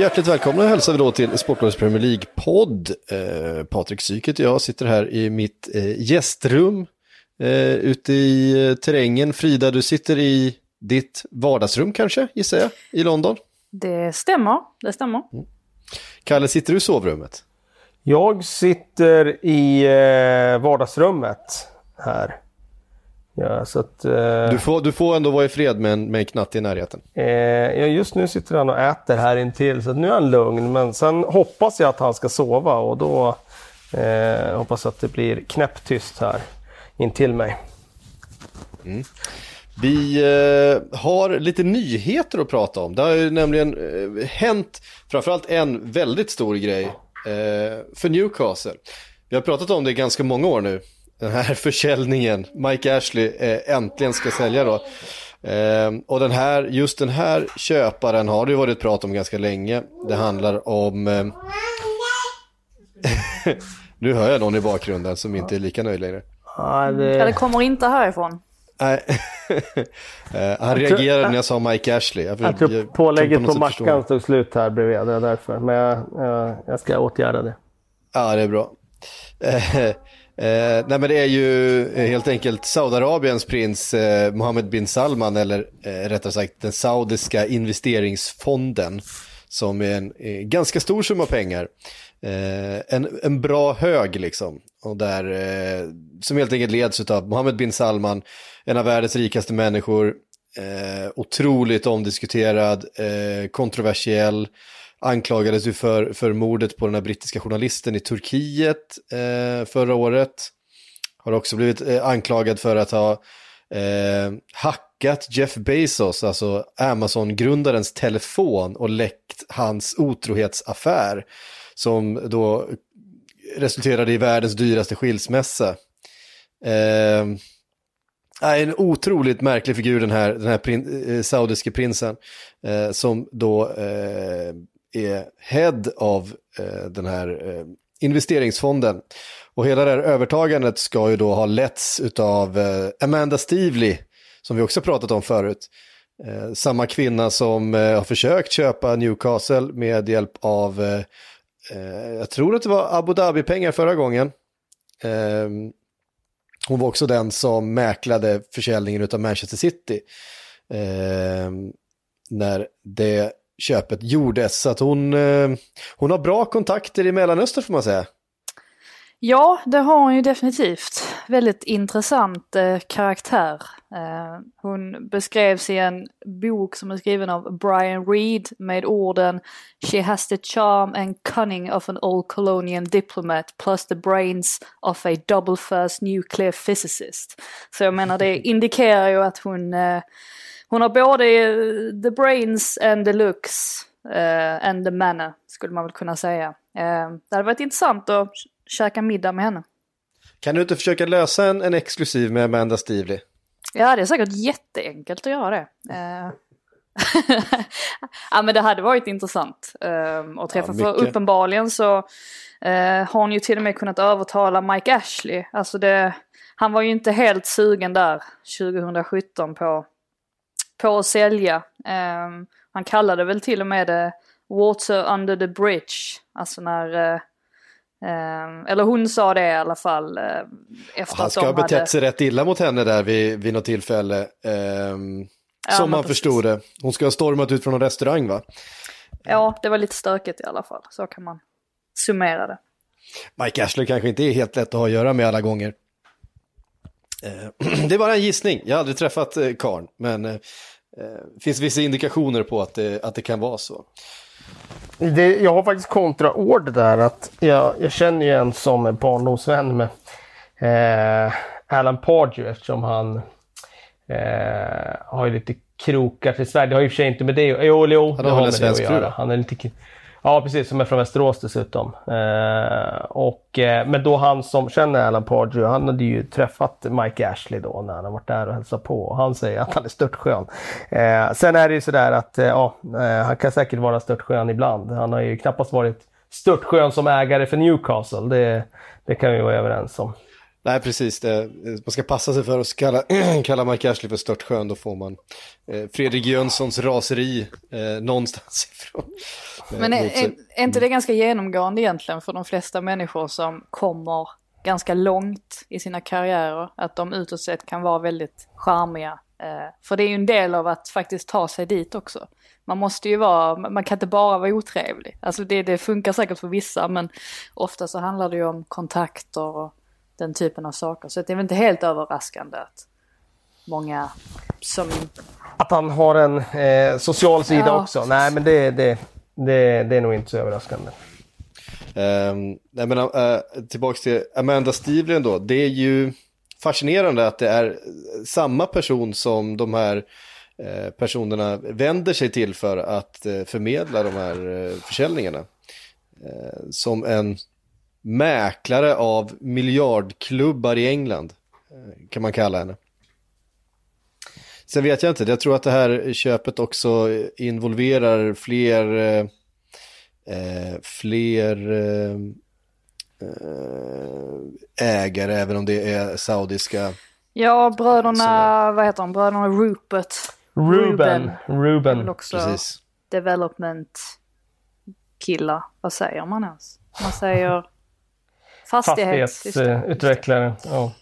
Hjärtligt välkomna hälsar vi då till Sportbladets Premier League-podd. Eh, Patrik Syket och jag sitter här i mitt eh, gästrum eh, ute i eh, terrängen. Frida, du sitter i ditt vardagsrum kanske, gissar jag, i London. Det stämmer, det stämmer. Mm. Kalle, sitter du i sovrummet? Jag sitter i eh, vardagsrummet här. Ja, så att, eh, du, får, du får ändå vara i fred med en, med en knatte i närheten. Eh, ja, just nu sitter han och äter här intill så nu är han lugn. Men sen hoppas jag att han ska sova och då eh, hoppas jag att det blir knäpptyst här intill mig. Mm. Vi eh, har lite nyheter att prata om. Det har ju nämligen eh, hänt framförallt en väldigt stor grej eh, för Newcastle. Vi har pratat om det i ganska många år nu den här försäljningen. Mike Ashley eh, äntligen ska sälja då. Eh, och den här, just den här köparen har det ju varit prat om ganska länge. Det handlar om... Eh, nu hör jag någon i bakgrunden som inte är lika nöjd längre. Ja, det, ja, det kommer inte härifrån. Nej, eh, han reagerade när jag sa Mike Ashley. Jag, jag tror pålägget på mackan stod slut här bredvid, det är därför. Men jag, jag, jag ska åtgärda det. Ja, det är bra. Eh, nej men det är ju eh, helt enkelt Saudiarabiens prins eh, Mohammed bin Salman eller eh, rättare sagt den saudiska investeringsfonden som är en eh, ganska stor summa pengar. Eh, en, en bra hög liksom. Och där, eh, som helt enkelt leds av Mohammed bin Salman, en av världens rikaste människor, eh, otroligt omdiskuterad, eh, kontroversiell, anklagades ju för, för mordet på den här brittiska journalisten i Turkiet eh, förra året. Har också blivit eh, anklagad för att ha eh, hackat Jeff Bezos, alltså Amazon-grundarens telefon och läckt hans otrohetsaffär som då resulterade i världens dyraste skilsmässa. Eh, en otroligt märklig figur den här, den här prin, eh, saudiske prinsen. Eh, som då eh, är head av eh, den här eh, investeringsfonden. Och hela det här övertagandet ska ju då ha letts av eh, Amanda Stevely, som vi också pratat om förut. Eh, samma kvinna som eh, har försökt köpa Newcastle med hjälp av, eh, eh jag tror att det var Abu Dhabi-pengar förra gången. Ehm, hon var också den som mäklade försäljningen av Manchester City. Ehm, när det köpet gjordes. Så att hon, eh, hon har bra kontakter i Mellanöstern får man säga. Ja, det har hon ju definitivt. Väldigt intressant eh, karaktär. Eh, hon beskrevs i en bok som är skriven av Brian Reed med orden She has the charm and cunning of an old colonial diplomat plus the brains of a double first nuclear physicist. Så jag menar det indikerar ju att hon eh, hon har både the brains and the looks uh, and the manner skulle man väl kunna säga. Uh, det hade varit intressant att käka middag med henne. Kan du inte försöka lösa en, en exklusiv med Amanda Stevely? Ja, det är säkert jätteenkelt att göra det. Uh, ja men det hade varit intressant uh, att träffa ja, för uppenbarligen så uh, har hon ju till och med kunnat övertala Mike Ashley. Alltså det, han var ju inte helt sugen där 2017 på på att sälja. Um, han kallade väl till och med det Water under the bridge. Alltså när, uh, um, eller hon sa det i alla fall. Uh, efter Han ska ha betett hade... sig rätt illa mot henne där vid, vid något tillfälle. Um, ja, som man förstod det. Hon ska ha stormat ut från en restaurang va? Ja, det var lite stökigt i alla fall. Så kan man summera det. Mike Ashley kanske inte är helt lätt att ha att göra med alla gånger. Det är bara en gissning, jag har aldrig träffat Karn, men det eh, finns vissa indikationer på att det, att det kan vara så. Det, jag har faktiskt kontraord där att jag, jag känner ju en som barndomsvän med eh, Alan Pardew eftersom han eh, har ju lite krokar till Sverige. Det har ju i och för sig inte med det Jo, jo det har med det att göra. Han är lite, Ja, precis. Som är från Västerås dessutom. Eh, och, eh, men då han som känner Alan Pardew, han hade ju träffat Mike Ashley då när han har varit där och hälsat på. Och han säger att han är störtskön. Eh, sen är det ju sådär att eh, ja, eh, han kan säkert vara störtskön ibland. Han har ju knappast varit störtskön som ägare för Newcastle. Det, det kan vi vara överens om. Nej, precis. Det, man ska passa sig för att kalla, kalla Mike Ashley för störtskön. Då får man eh, Fredrik Jönssons raseri eh, någonstans ifrån. Eh, Men är, är, är, inte det ganska genomgående egentligen för de flesta människor som kommer ganska långt i sina karriärer? Att de utåt sett kan vara väldigt charmiga. Eh, för det är ju en del av att faktiskt ta sig dit också. Man måste ju vara, man kan inte bara vara otrevlig. Alltså det, det funkar säkert för vissa men ofta så handlar det ju om kontakter och den typen av saker. Så det är väl inte helt överraskande att många som... Att han har en eh, social sida ja. också? Nej, men det, det, det, det är nog inte så överraskande. Um, nej, men, eh, uh, tillbaka till Amanda Stevlin då. Det är ju fascinerande att det är samma person som de här uh, personerna vänder sig till för att uh, förmedla de här försäljningarna. som en mäklare av miljardklubbar i England, kan man kalla henne. Sen vet jag inte, jag tror att det här köpet också involverar fler, eh, eh fler eh, eh, ägare, även om det är saudiska. Ja, bröderna, vad heter de, bröderna Rupert. Ruben. Ruben. Också Precis. Development killar, vad säger man ens? Man säger Fastighetsutvecklare. Ja.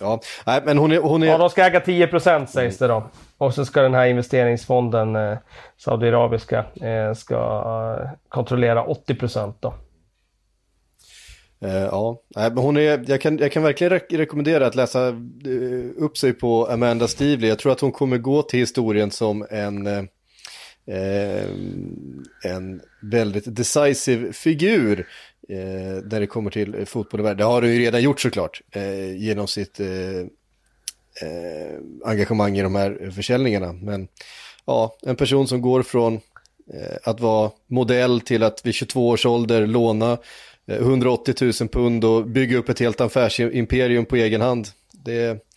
Ja, nej, men hon är, hon är... Ja, de ska äga 10 procent sägs det då. Och så ska den här investeringsfonden, eh, Saudiarabiska, eh, ska eh, kontrollera 80 procent då. Eh, ja, nej, men hon är, jag, kan, jag kan verkligen re rekommendera att läsa uh, upp sig på Amanda Stevely. Jag tror att hon kommer gå till historien som en, uh, en väldigt decisive figur eh, där det kommer till eh, fotboll och värld. Det har du ju redan gjort såklart eh, genom sitt eh, eh, engagemang i de här försäljningarna. Men ja, en person som går från eh, att vara modell till att vid 22 års ålder låna eh, 180 000 pund och bygga upp ett helt affärsimperium på egen hand. Det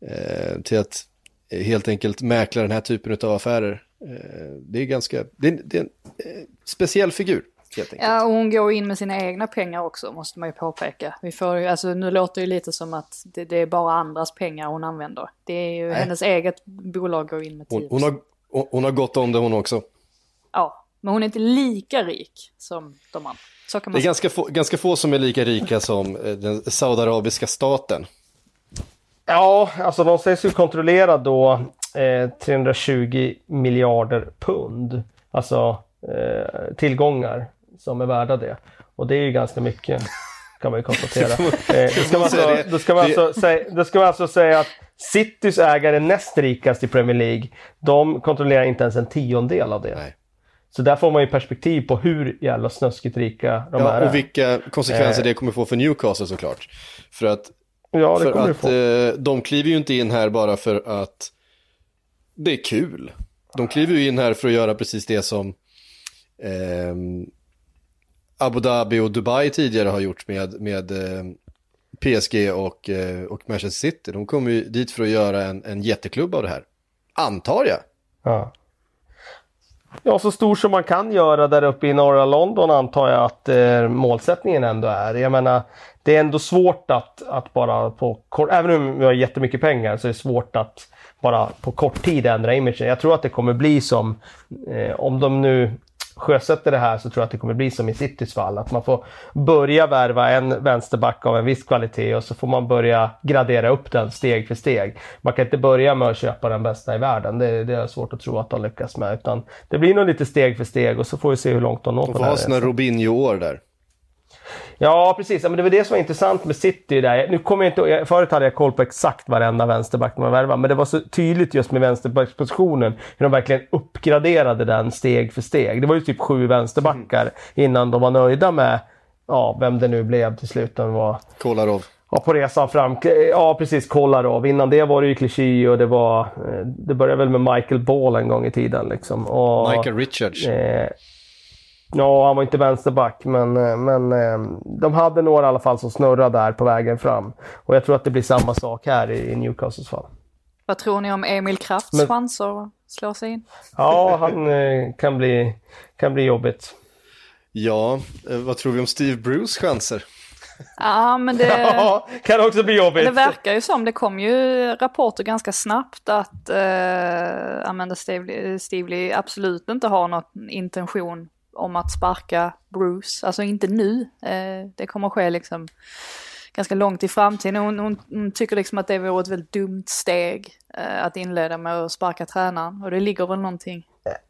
eh, till att eh, helt enkelt mäkla den här typen av affärer. Eh, det är ganska, det är, det är en eh, speciell figur. Ja, och hon går in med sina egna pengar också, måste man ju påpeka. Vi får alltså, nu låter det ju lite som att det, det är bara andras pengar hon använder. Det är ju Nej. hennes eget bolag går in med 10 hon, hon, har, hon har gått om det hon också. Ja, men hon är inte lika rik som de andra. Så kan man det är ganska få, ganska få som är lika rika som eh, den saudiarabiska staten. Ja, alltså de sägs ju kontrollera då eh, 320 miljarder pund. Alltså eh, tillgångar som är värda det. Och det är ju ganska mycket kan man ju konstatera. eh, då, ska man alltså, då, ska man alltså säga, då ska man alltså säga att Citys ägare näst rikast i Premier League, de kontrollerar inte ens en tiondel av det. Nej. Så där får man ju perspektiv på hur jävla snöskigt rika de ja, är. Och vilka konsekvenser eh. det kommer få för Newcastle såklart. För att, ja, det för att eh, de kliver ju inte in här bara för att det är kul. De kliver ju in här för att göra precis det som eh, Abu Dhabi och Dubai tidigare har gjort med, med eh, PSG och, eh, och Manchester City. De kommer ju dit för att göra en, en jätteklubb av det här. Antar jag. Ja. Ja, så stor som man kan göra där uppe i norra London antar jag att eh, målsättningen ändå är. Jag menar, det är ändå svårt att, att bara på kort, även om vi har jättemycket pengar så är det svårt att bara på kort tid ändra imagen. Jag tror att det kommer bli som, eh, om de nu sjösätter det här så tror jag att det kommer bli som i Citys fall. Att man får börja värva en vänsterback av en viss kvalitet och så får man börja gradera upp den steg för steg. Man kan inte börja med att köpa den bästa i världen. Det, det är svårt att tro att de lyckas med. Utan det blir nog lite steg för steg och så får vi se hur långt de når. De får ha sina Robinho-år där. Ja, precis. men det var det som var intressant med City. Där. Nu kommer jag inte, förut hade jag koll på exakt varenda vänsterback man värvade, men det var så tydligt just med vänsterbackspositionen hur de verkligen uppgraderade den steg för steg. Det var ju typ sju vänsterbackar mm. innan de var nöjda med ja, vem det nu blev till slut. Den var, Kolarov. Ja, på resan fram. Ja, precis. Kolarov. Innan det var det ju Clichy och det var... Eh, det började väl med Michael Ball en gång i tiden. Liksom. Och, Michael Richards. Eh, Ja, han var inte vänsterback, men, eh, men eh, de hade några i alla fall som snurrade där på vägen fram. Och jag tror att det blir samma sak här i, Newcastles fall. Vad tror ni om Emil Krafts men, chanser att slå sig in? Ja, han eh, kan, bli, kan bli jobbigt. Ja, vad tror vi om Steve Bruce chanser? Ja, men det... ja, kan också bli jobbigt. Det verkar ju som, det kom ju rapporter ganska snabbt att uh, Amanda Stevely absolut inte har någon intention om att sparka Bruce. Alltså inte nu. Eh, det kommer att ske liksom ganska långt i framtiden. Hon, hon, hon, tycker liksom att det vore ett väldigt dumt steg eh, att inleda med att sparka tränaren. Och det ligger väl någonting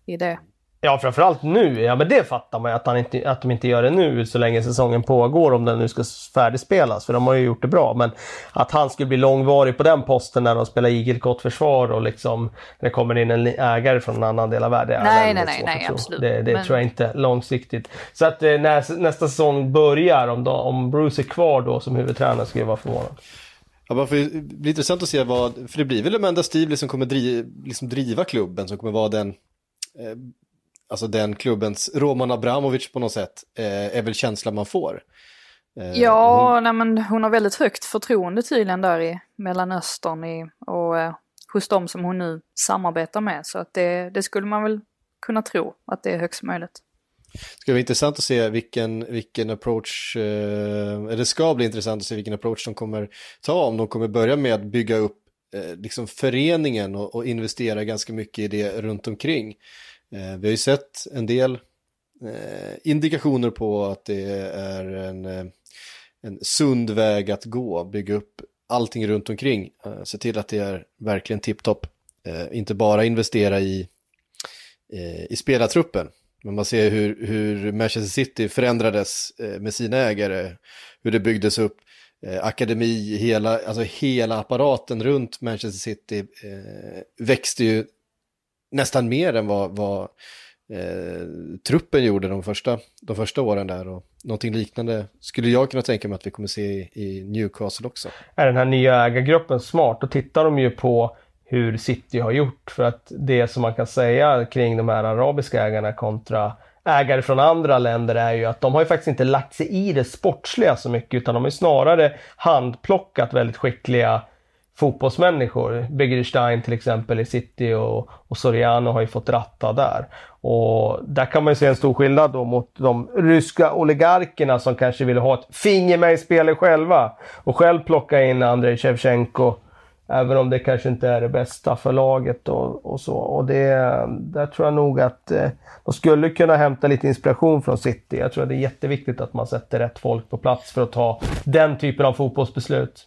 i det. Ja, framförallt nu. Ja, men det fattar man ju att, han inte, att de inte gör det nu så länge säsongen pågår om den nu ska färdigspelas. För de har ju gjort det bra. Men att han skulle bli långvarig på den posten när de spelar igelkott försvar och liksom det kommer in en ägare från en annan del av världen. Nej, nej, nej, nej absolut. Det, det men... tror jag inte långsiktigt. Så att eh, när nästa säsong börjar, om, då, om Bruce är kvar då som huvudtränare, skulle jag vara förvånad. Ja, för det blir intressant att se vad, för det blir väl Amanda Stevely som kommer driva, liksom driva klubben, som kommer vara den eh, alltså den klubbens Roman Abramovic på något sätt, eh, är väl känslan man får. Eh, ja, hon... Nej, men hon har väldigt högt förtroende tydligen där i Mellanöstern i, och eh, hos dem som hon nu samarbetar med. Så att det, det skulle man väl kunna tro att det är högst möjligt. Det ska bli intressant att se vilken, vilken approach, eh, det ska bli intressant att se vilken approach de kommer ta, om de kommer börja med att bygga upp eh, liksom föreningen och, och investera ganska mycket i det runt omkring. Eh, vi har ju sett en del eh, indikationer på att det är en, eh, en sund väg att gå, bygga upp allting runt omkring, se till att det är verkligen tipptopp. Inte bara investera i, i spelartruppen, men man ser hur, hur Manchester City förändrades med sina ägare, hur det byggdes upp, akademi, hela, alltså hela apparaten runt Manchester City växte ju nästan mer än vad, vad eh, truppen gjorde de första, de första åren där. Och någonting liknande skulle jag kunna tänka mig att vi kommer se i, i Newcastle också. Är den här nya ägargruppen smart? Då tittar de ju på hur City har gjort. För att det som man kan säga kring de här arabiska ägarna kontra ägare från andra länder är ju att de har ju faktiskt inte lagt sig i det sportsliga så mycket utan de har snarare handplockat väldigt skickliga fotbollsmänniskor. Begerstein till exempel i City och, och Soriano har ju fått ratta där. Och där kan man ju se en stor skillnad då mot de ryska oligarkerna som kanske vill ha ett finger med i spelet själva. Och själv plocka in Andrei Shevchenko. Även om det kanske inte är det bästa för laget och, och så. Och det, där tror jag nog att eh, de skulle kunna hämta lite inspiration från City. Jag tror att det är jätteviktigt att man sätter rätt folk på plats för att ta den typen av fotbollsbeslut.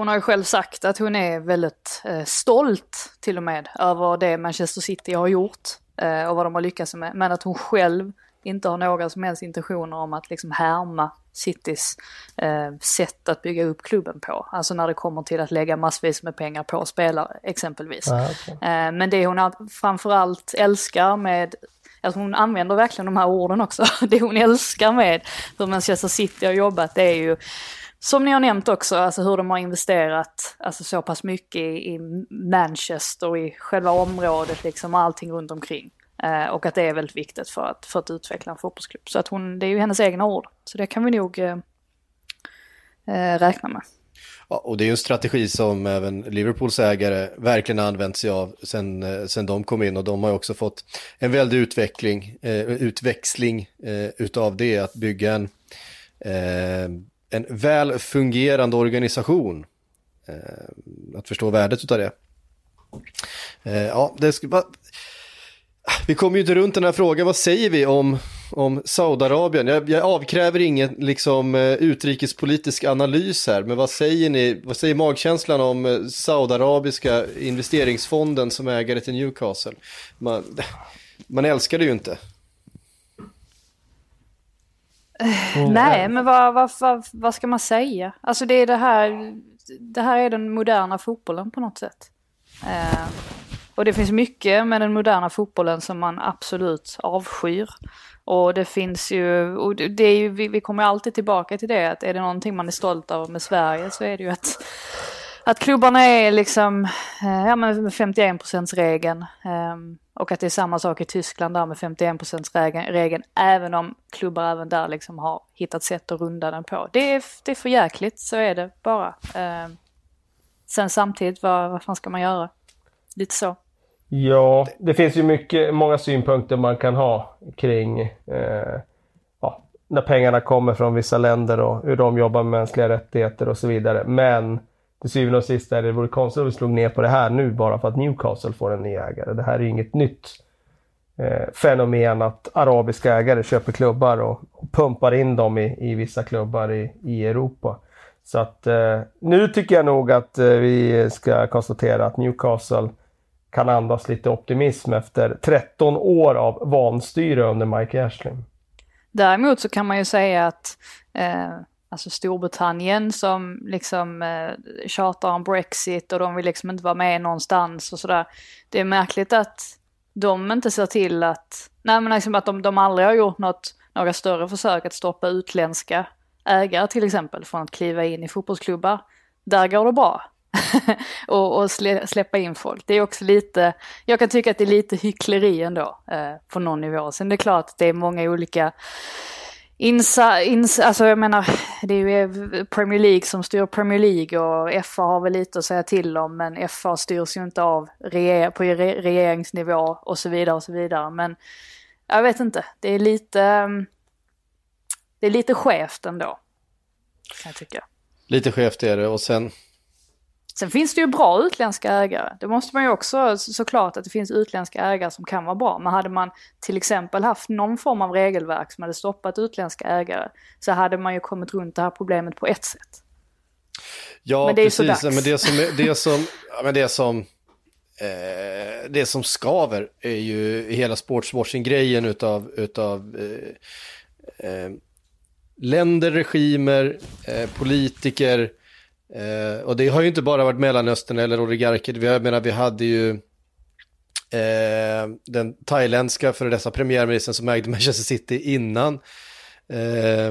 Hon har ju själv sagt att hon är väldigt eh, stolt till och med över det Manchester City har gjort eh, och vad de har lyckats med. Men att hon själv inte har några som helst intentioner om att liksom härma Citys eh, sätt att bygga upp klubben på. Alltså när det kommer till att lägga massvis med pengar på spelare exempelvis. Ah, okay. eh, men det hon framförallt älskar med Alltså hon använder verkligen de här orden också. Det hon älskar med hur Manchester City har jobbat det är ju som ni har nämnt också, alltså hur de har investerat alltså så pass mycket i, Manchester i själva området liksom och allting runt omkring. Eh, och att det är väldigt viktigt för att, för att utveckla en fotbollsklubb. Så att hon, det är ju hennes egna ord. Så det kan vi nog eh, eh räkna med. Ja, och det är ju en strategi som även Liverpools ägare verkligen använt sig av sen, eh, sen de kom in och de har också fått en väldig utveckling, eh, utväxling eh, utav det, att bygga en eh, en väl fungerande organisation. Eh, att förstå värdet av det. Eh, ja, det ska va, Vi kommer ju inte runt den här frågan, vad säger vi om, om Saudiarabien? Jag, jag avkräver ingen liksom, eh, utrikespolitisk analys här, men vad säger ni, vad säger magkänslan om eh, Saudiarabiska investeringsfonden som ägare till Newcastle? Man, man älskar det ju inte. Mm. Nej, men vad, vad, vad, vad, ska man säga? Alltså det är det här, det här är den moderna fotbollen på något sätt. Eh, och det finns mycket med den moderna fotbollen som man absolut avskyr. Och det finns ju, och det är ju, vi, vi kommer alltid tillbaka till det, att är det någonting man är stolt över med Sverige så är det ju att att klubbarna är liksom, eh, ja men 51% regeln ehm, och att det är samma sak i Tyskland där med 51% regeln även om klubbar även där liksom har hittat sätt att runda den på. Det är, det är för jäkligt, så är det bara. Eh, sen samtidigt, vad, vad fan ska man göra? Lite så. Ja, det finns ju mycket, många synpunkter man kan ha kring eh, när pengarna kommer från vissa länder och hur de jobbar med mänskliga rättigheter och så vidare. Men till syvende och sist är det vore konstigt om vi slog ner på det här nu bara för att Newcastle får en ny ägare. Det här är inget nytt eh, fenomen att arabiska ägare köper klubbar och, och pumpar in dem i, i vissa klubbar i, i Europa. Så att eh, nu tycker jag nog att eh, vi ska konstatera att Newcastle kan andas lite optimism efter 13 år av vanstyre under Mike Ashley. Däremot så kan man ju säga att eh, alltså Storbritannien som liksom eh, tjatar om Brexit och de vill liksom inte vara med någonstans och sådär. Det är märkligt att de inte ser till att, nej men liksom att de, de aldrig har gjort något, några större försök att stoppa utländska ägare till exempel från att kliva in i fotbollsklubbar. Där går det bra. och, och släppa in folk. Det är också lite, jag kan tycka att det är lite hyckleri ändå eh, på någon nivå. Sen det är klart att det är många olika Insa, insa, alltså jag menar, det är ju Premier League som styr Premier League och FA har väl lite att säga till om men FA styrs ju inte av reger, på regeringsnivå och så vidare och så vidare. Men jag vet inte, det är lite, mm, det är lite skevt ändå. Kan jag tycka. Lite skevt är det och sen Sen finns det ju bra utländska ägare. Det måste man ju också såklart att det finns utländska ägare som kan vara bra. Men hade man till exempel haft någon form av regelverk som hade stoppat utländska ägare så hade man ju kommit runt det här problemet på ett sätt. Ja, men det precis. Men det som, det som, men det som, eh, det som skaver är ju hela sportswashing-grejen utav, utav eh, eh, länder, regimer, eh, politiker Eh, och det har ju inte bara varit Mellanöstern eller oligarker. Vi, jag menar, vi hade ju eh, den thailändska före dessa premiärministern som ägde Manchester City innan eh,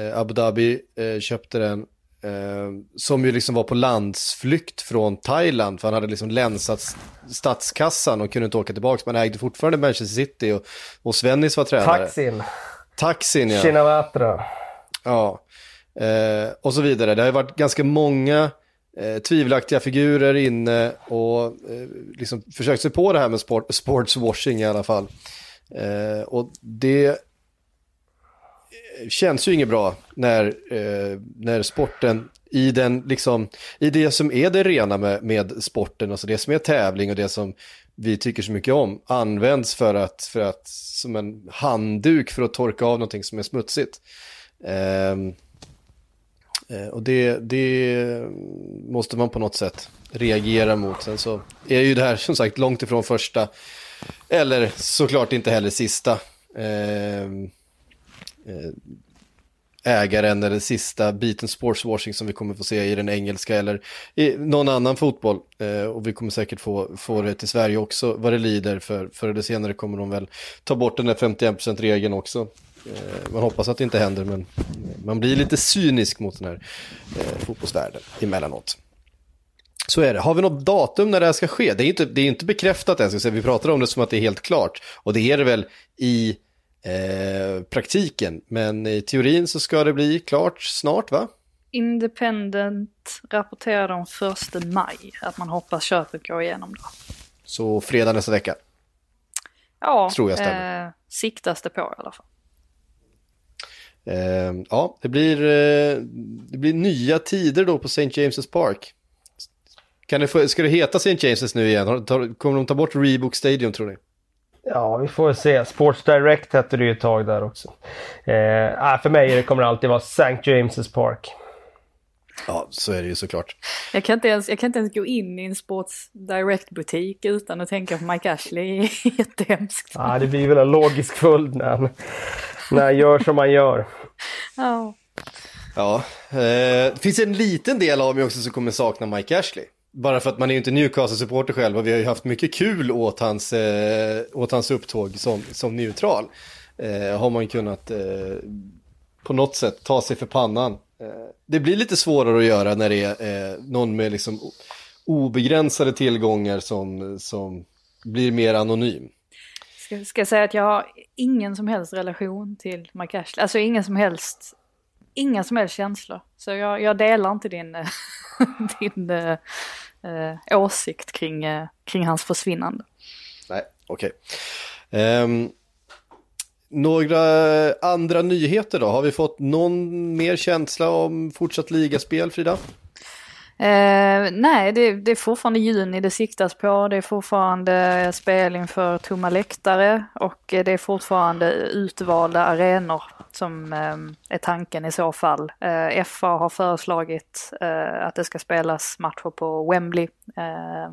eh Abu Dhabi eh, köpte den. Eh, som ju liksom var på landsflykt från Thailand för han hade liksom länsat statskassan och kunde inte åka tillbaka. Men ägde fortfarande Manchester City och, och Svennis var tränare. Taxin. Taxin ja. Shinawatra. Ja. Eh, och så vidare. Det har ju varit ganska många eh, tvivelaktiga figurer inne och eh, liksom försökt sig på det här med sport, sportswashing i alla fall. Eh, och det eh, känns ju inget bra när, eh, när sporten i, den, liksom, i det som är det rena med, med sporten, alltså det som är tävling och det som vi tycker så mycket om, används för att, för att som en handduk för att torka av någonting som är smutsigt. Um, Eh, Eh, och det, det måste man på något sätt reagera mot. Sen så är ju det här som sagt långt ifrån första, eller såklart inte heller sista ehm, eh, ägaren eller sista biten sportswashing som vi kommer få se i den engelska eller i någon annan fotboll. Eh, och vi kommer säkert få, få det till Sverige också vad det lider för förr eller senare kommer de väl ta bort den där 51%-regeln också. Eh, man hoppas att det inte händer, men man blir lite cynisk mot den här eh, fotbollsvärlden emellanåt. Så är det. Har vi något datum när det här ska ske? Det är inte, det är inte bekräftat än, vi pratar om det som att det är helt klart. Och det är det väl i eh, praktiken, men i teorin så ska det bli klart snart, va? Independent rapporterade om första maj, att man hoppas köpet går igenom då. Så fredag nästa vecka? Ja, tror jag stämmer. Eh, siktas det på i alla fall. Eh, ja, det blir, eh, det blir nya tider då på St. James's Park. Kan det få, ska det heta St. James's nu igen? Kommer de ta bort Reebok Stadium tror ni? Ja, vi får se. Sports Direct hette det ju ett tag där också. Eh, för mig kommer det alltid vara St. James's Park. Ja, så är det ju såklart. Jag kan inte ens, jag kan inte ens gå in i en Sports Direct-butik utan att tänka på Mike Ashley. Jättehemskt. Ja, det blir väl en logisk följd när han gör som han gör. Ja. Ja, eh, det finns en liten del av mig också som kommer sakna Mike Ashley. Bara för att man är ju inte Newcastle-supporter själv och vi har ju haft mycket kul åt hans, eh, åt hans upptåg som, som neutral. Eh, har man kunnat eh, på något sätt ta sig för pannan. Eh, det blir lite svårare att göra när det är eh, någon med liksom obegränsade tillgångar som, som blir mer anonym. Ska, ska jag säga att jag har ingen som helst relation till Mike Ashley, alltså ingen som helst, inga som helst känslor. Så jag, jag delar inte din, eh, din äh, åsikt kring, äh, kring hans försvinnande. Nej, okej. Okay. Um, några andra nyheter då? Har vi fått någon mer känsla om fortsatt ligaspel, Frida? Eh, nej, det, det, är fortfarande juni det siktas på. Det är fortfarande spel inför tomma läktare och eh, det är fortfarande utvalda arenor som eh, är tanken i så fall. Eh, FA har föreslagit eh, att det ska spelas matcher på Wembley eh,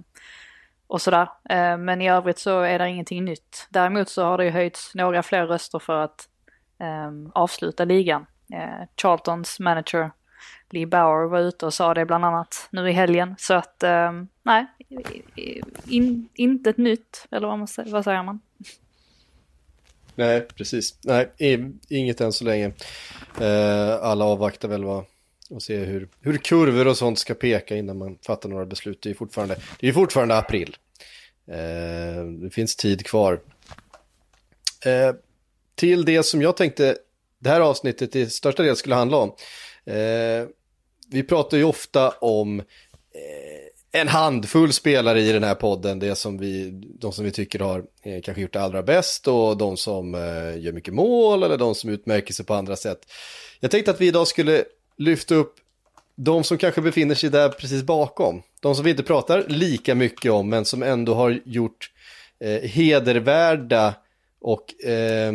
och sådär. Eh, men i övrigt så är det ingenting nytt. Däremot så har det ju höjts några fler röster för att eh, avsluta ligan. Eh, Charltons manager Lee Bauer var ute och sa det bland annat nu i helgen. Så att eh, nej, in, inte ett nytt, eller vad, man, vad säger man? Nej, precis. Nej, inget än så länge. Eh, alla avvaktar väl vad, och se hur, hur kurvor och sånt ska peka innan man fattar några beslut. Det är fortfarande, det är fortfarande april. Eh, det finns tid kvar. Eh, till det som jag tänkte det här avsnittet i största del skulle handla om. Eh, vi pratar ju ofta om eh, en handfull spelare i den här podden, det som vi, de som vi tycker har eh, kanske gjort det allra bäst och de som eh, gör mycket mål eller de som utmärker sig på andra sätt. Jag tänkte att vi idag skulle lyfta upp de som kanske befinner sig där precis bakom. De som vi inte pratar lika mycket om men som ändå har gjort eh, hedervärda och eh,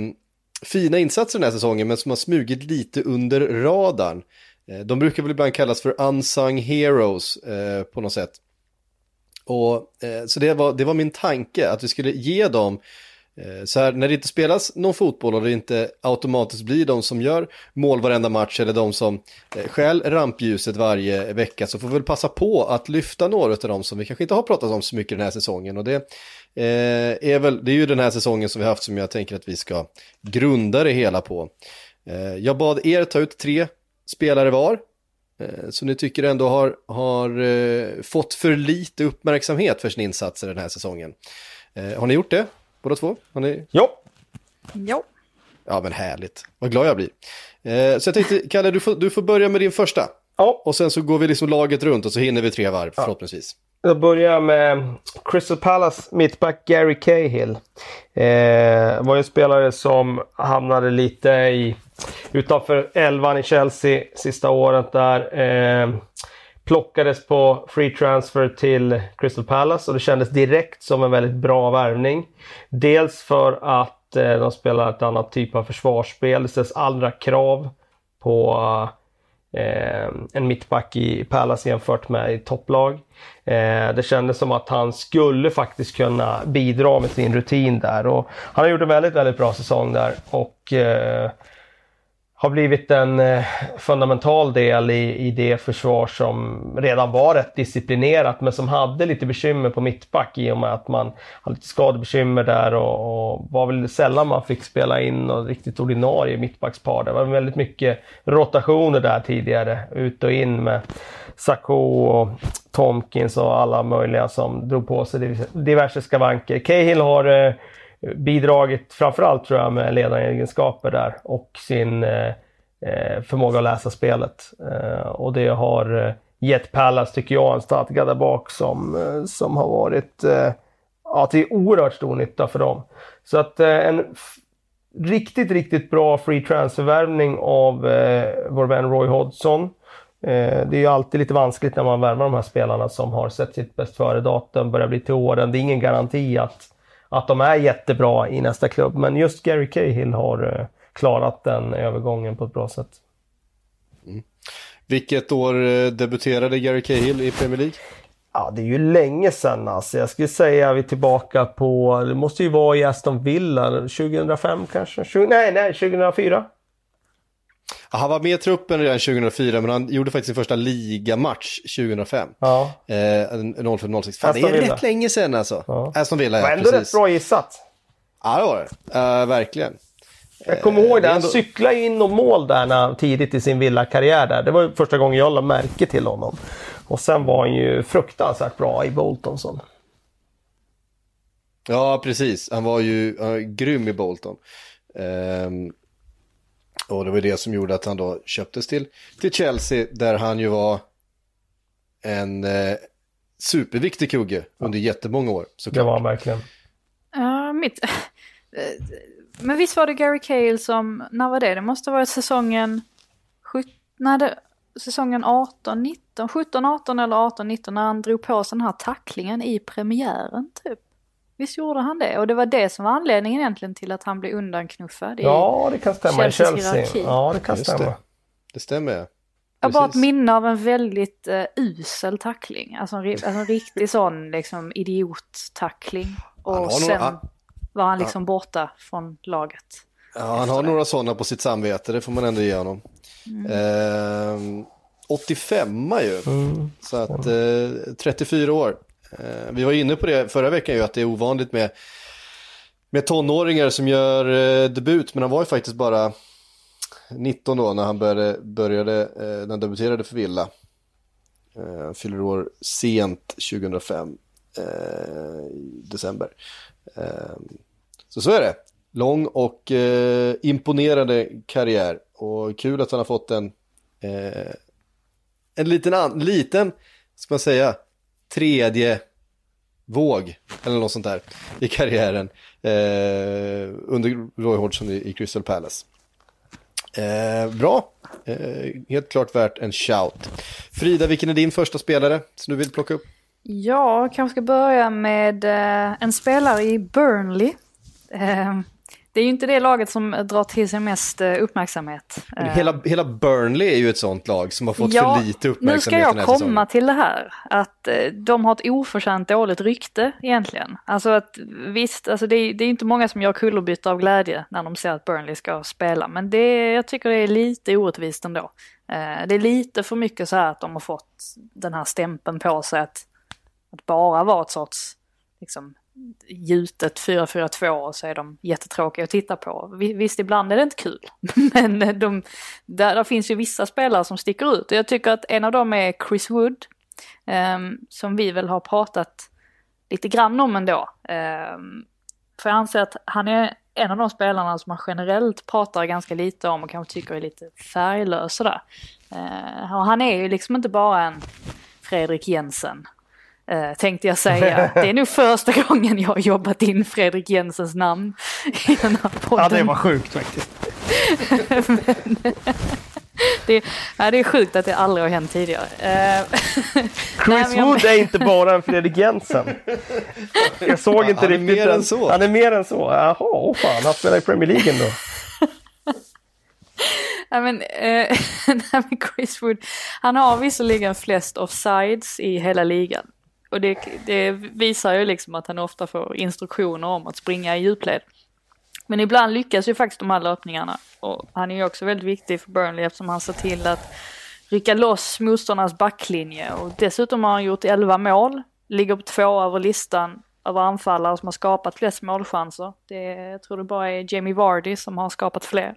fina insatser den här säsongen men som har smugit lite under radarn. Eh, de brukar väl ibland kallas för unsung heroes eh, på något sätt. Och, eh, så det var, det var min tanke, att vi skulle ge dem eh, så här, när det inte spelas någon fotboll och det inte automatiskt blir de som gör mål varenda match eller de som eh, skäl rampljuset varje vecka så får vi väl passa på att lyfta några av dem som vi kanske inte har pratat om så mycket den här säsongen. Och det, eh, är, väl, det är ju den här säsongen som vi haft som jag tänker att vi ska grunda det hela på. Eh, jag bad er ta ut tre spelare var. Eh, så ni tycker ändå har, har eh, fått för lite uppmärksamhet för sin insatser den här säsongen. Eh, har ni gjort det, båda två? Har ni... Ja. Ja. Ja, men härligt. Vad glad jag blir. Så jag tänkte, Kalle, du får, du får börja med din första. Ja. Och sen så går vi liksom laget runt och så hinner vi tre varv, ja. förhoppningsvis. Jag börjar med Crystal Palace mittback Gary Cahill. Eh, var ju en spelare som hamnade lite i utanför elvan i Chelsea sista året där. Eh, plockades på free transfer till Crystal Palace och det kändes direkt som en väldigt bra värvning. Dels för att eh, de spelar ett annat typ av försvarsspel. Det ställs andra krav på eh, en mittback i Palace jämfört med i topplag. Eh, det kändes som att han skulle faktiskt kunna bidra med sin rutin där och han har gjort en väldigt, väldigt bra säsong där och eh, har blivit en eh, fundamental del i, i det försvar som redan var rätt disciplinerat men som hade lite bekymmer på mittback i och med att man hade lite skadebekymmer där och, och var väl sällan man fick spela in något riktigt ordinarie mittbackspar. Det var väldigt mycket rotationer där tidigare, ut och in med Sacco och Tomkins och alla möjliga som drog på sig diverse skavanker. Cahill har eh, bidragit framförallt tror jag med ledaregenskaper där och sin eh, eh förmåga att läsa spelet. Eh, och det har eh, gett Pallas, tycker jag, en stadga där bak som, eh, som har varit eh, ja, till oerhört stor nytta för dem. Så att en riktigt, riktigt bra free transfer-värvning av vår vän Roy Hodgson. Det är ju alltid lite vanskligt när man värvar de här spelarna som har sett sitt bäst före-datum, börjar bli till åren. Det är ingen garanti att att de är jättebra i nästa klubb. Men just Gary Cahill har eh, klarat den övergången på ett bra sätt. Mm. Vilket år eh, debuterade Gary Cahill i Premier League? Ja, det är ju länge sedan alltså. Jag skulle säga att vi är tillbaka på, det måste ju vara i Aston Villa, 2005 kanske? 20, nej, nej, 2004. Han var med i truppen redan 2004 men han gjorde faktiskt sin första ligamatch 2005. Ja. Eh, 05-06. Fan, det är rätt länge sedan alltså. Ja. Aston Villa, ja. Men ändå precis. rätt bra gissat. Ja, det var det. Uh, verkligen. Jag kommer ihåg det. Han ändå... cyklade ju in och mål där när, tidigt i sin Villa-karriär. Där. Det var första gången jag lade märke till honom. Och sen var han ju fruktansvärt bra i Bolton. Så. Ja, precis. Han var ju uh, grym i Bolton. Um, och det var det som gjorde att han då köptes till, till Chelsea där han ju var en eh, superviktig kugge under jättemånga år. Såklart. Det var han verkligen. Uh, mitt... men visst var det Gary Cale som, när var det? Det måste ha varit säsongen, nej, det, säsongen 18, 19, 17, 18 eller 18, 19 när han drog på sig den här tacklingen i premiären typ. Visst gjorde han det? Och det var det som var anledningen egentligen till att han blev undanknuffad i Ja, det kan stämma i Chelsea. Hierarki. Ja, det kan Just stämma. Det. det stämmer. Jag har bara ett minne av en väldigt uh, usel tackling. Alltså en, alltså en riktig sån liksom idiottackling. Och sen några, var han liksom ja. borta från laget. Ja, han har några sådana på sitt samvete, det får man ändå ge honom. Mm. Eh, 85 ju, mm. så att eh, 34 år. Eh, vi var inne på det förra veckan ju, att det är ovanligt med, med tonåringar som gör eh, debut, men han var ju faktiskt bara 19 då när han började, började eh, när han debuterade för Villa. Han fyller år sent 2005, i eh, december. Eh, så så är det. Lång och imponerande karriär och kul att han har fått en, en liten, an, liten, ska man säga, tredje våg eller något sånt där i karriären eh, under Roy Hodgson i, i Crystal Palace. Eh, bra, eh, helt klart värt en shout. Frida, vilken är din första spelare som du vill plocka upp? Ja, kanske ska börja med eh, en spelare i Burnley. Eh, Eh, det är ju inte det laget som drar till sig mest eh, uppmärksamhet. Hela, eh, hela Burnley är ju ett sånt lag som har fått ja, för lite uppmärksamhet nu ska jag komma säsongen. till det här. Att eh, de har ett oförtjänt dåligt rykte egentligen. Alltså att visst, alltså det, är, det är inte många som gör kullerbytta av glädje när de ser att Burnley ska spela. Men det, jag tycker det är lite orättvist ändå. Det är lite för mycket så här att de har fått den här stämpeln på sig att, att bara vara ett sorts liksom, gjutet 4-4-2 och så är de jättetråkiga att titta på. Visst, ibland är det inte kul, men de, där, där finns ju vissa spelare som sticker ut. Och jag tycker att en av dem är Chris Wood, eh, som vi väl har pratat lite grann om ändå. Eh, för jag anser att han är en av de spelarna som man generellt pratar ganska lite om och kanske tycker är lite färglös sådär. Eh, och han är ju liksom inte bara en Fredrik Jensen Uh, tänkte jag säga. Det är nog första gången jag har jobbat in Fredrik Jensens namn i den här podden. Ja, det var sjukt faktiskt. Men, det, ja, det är sjukt att det aldrig har hänt tidigare. Uh, Chris nej, Wood är inte bara en Fredrik Jensen. Jag såg ja, inte han riktigt. Är mer än så. Han är mer än så. Jaha, oh fan, han spelar i Premier League ändå. Nej men, eh, Chris Wood, han har visserligen flest offsides i hela ligan. Och det, det, visar ju liksom att han ofta får instruktioner om att springa i djupled. Men ibland lyckas ju faktiskt de här löpningarna. Och han är ju också väldigt viktig för Burnley eftersom han ser till att rycka loss motståndarnas backlinje. Och dessutom har han gjort 11 mål, ligger på två över listan över anfallare som har skapat flest målchanser. Det, jag tror det bara är Jamie Vardy som har skapat fler.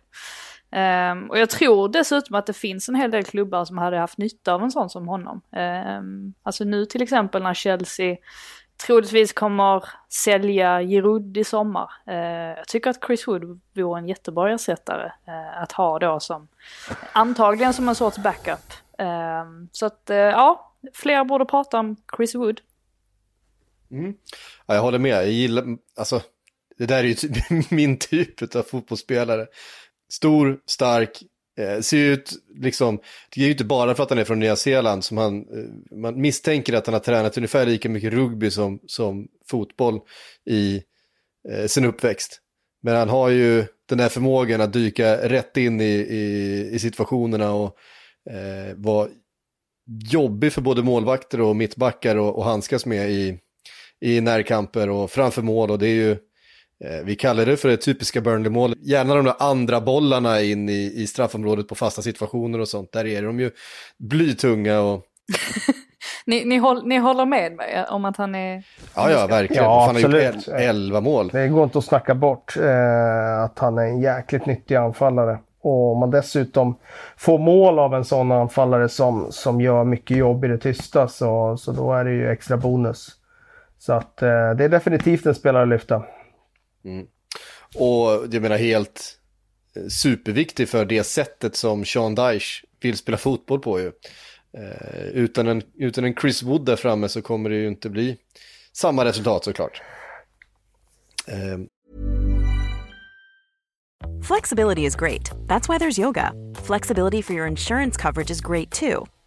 Um, och jag tror dessutom att det finns en hel del klubbar som hade haft nytta av en sån som honom. Um, alltså nu till exempel när Chelsea troligtvis kommer sälja Giroud i sommar. Uh, jag tycker att Chris Wood vore en jättebra ersättare uh, att ha då som antagligen som en sorts backup. Um, så att uh, ja, fler borde prata om Chris Wood. Mm. Ja, jag håller med, jag gillar, alltså det där är ju typ min typ av fotbollsspelare. Stor, stark, eh, ser ut liksom, det är ju inte bara för att han är från Nya Zeeland som han, eh, man misstänker att han har tränat ungefär lika mycket rugby som, som fotboll i eh, sin uppväxt. Men han har ju den där förmågan att dyka rätt in i, i, i situationerna och eh, vara jobbig för både målvakter och mittbackar och, och handskas med i, i närkamper och framför mål och det är ju vi kallar det för det typiska Burnley-mål. Gärna de där andra bollarna in i, i straffområdet på fasta situationer och sånt. Där är de ju blytunga och... ni, ni, håll, ni håller med mig om att han är... Ja, ja, verkligen. Ja, han har gjort elva mål. Det går inte att snacka bort eh, att han är en jäkligt nyttig anfallare. Och om man dessutom får mål av en sån anfallare som, som gör mycket jobb i det tysta så, så då är det ju extra bonus. Så att eh, det är definitivt en spelare att lyfta. Mm. Och jag menar helt eh, superviktig för det sättet som Sean Dyche vill spela fotboll på ju. Eh, utan, en, utan en Chris Wood där framme så kommer det ju inte bli samma resultat såklart. Eh. Flexibility is great. That's why there's yoga. Flexibility for your insurance coverage is great too.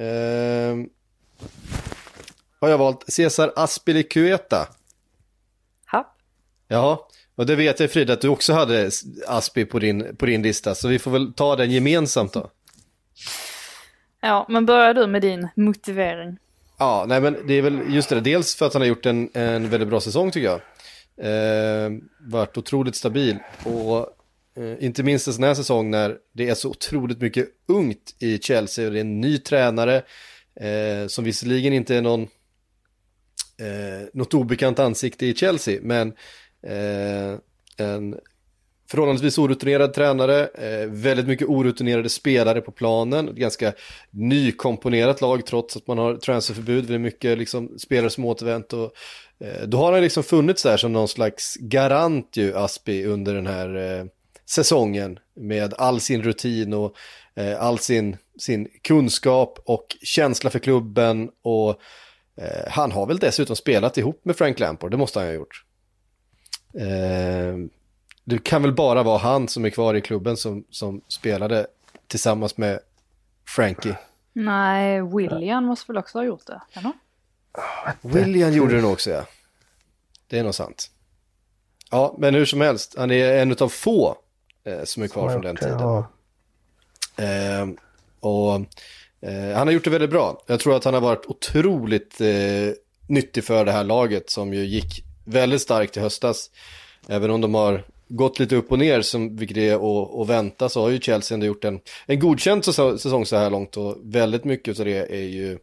Eh, har jag valt Cesar Aspilicueta. Ha. Ja, och det vet jag Frida att du också hade Aspi på din, på din lista, så vi får väl ta den gemensamt då. Ja, men börjar du med din motivering? Ja, nej men det är väl just det, dels för att han har gjort en, en väldigt bra säsong tycker jag. Eh, varit otroligt stabil och Eh, inte minst en sån här säsong när det är så otroligt mycket ungt i Chelsea och det är en ny tränare eh, som visserligen inte är någon eh, något obekant ansikte i Chelsea, men eh, en förhållandevis orutinerad tränare, eh, väldigt mycket orutinerade spelare på planen, ett ganska nykomponerat lag trots att man har transferförbud, det är mycket liksom, spelare som återvänt och eh, då har han liksom funnits där som någon slags garant ju, Aspi, under den här eh, säsongen med all sin rutin och eh, all sin, sin kunskap och känsla för klubben och Eh, han har väl dessutom spelat ihop med Frank Lampard, det måste han ha gjort. Eh, det kan väl bara vara han som är kvar i klubben som, som spelade tillsammans med Frankie. Nej, William måste väl också ha gjort det? Eller? William gjorde det nog också, ja. Det är nog sant. Ja, men hur som helst, han är en av få eh, som är kvar som från den tiden. Ja. Eh, och Eh, han har gjort det väldigt bra. Jag tror att han har varit otroligt eh, nyttig för det här laget som ju gick väldigt starkt i höstas. Även om de har gått lite upp och ner, som, vilket är att, vänta, så har ju Chelsea ändå gjort en, en godkänd säsong så här långt och väldigt mycket av det är ju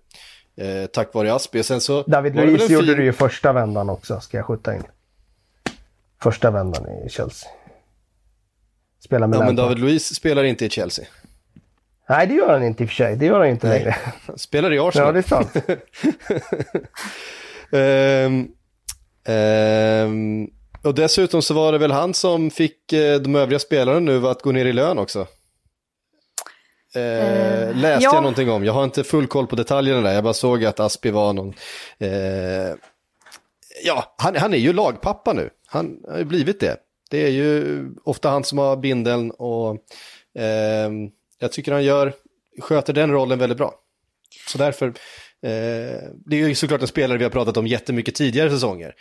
eh, tack vare Aspi. Sen så David Luiz gjorde det ju första vändan också, ska jag skjuta in. Första vändan i Chelsea. Spelar med ja, men David Luiz spelar inte i Chelsea. Nej, det gör han inte i och för sig. Det gör han inte Nej. längre. Han spelar i Arsenal. Ja, det är sant. um, um, och dessutom så var det väl han som fick uh, de övriga spelarna nu att gå ner i lön också. Uh, uh, läste ja. jag någonting om. Jag har inte full koll på detaljerna där. Jag bara såg att Aspi var någon... Eh, ja, han, han är ju lagpappa nu. Han har ju blivit det. Det är ju ofta han som har bindeln och eh, jag tycker han gör, sköter den rollen väldigt bra. Så därför, eh, det är ju såklart en spelare vi har pratat om jättemycket tidigare säsonger.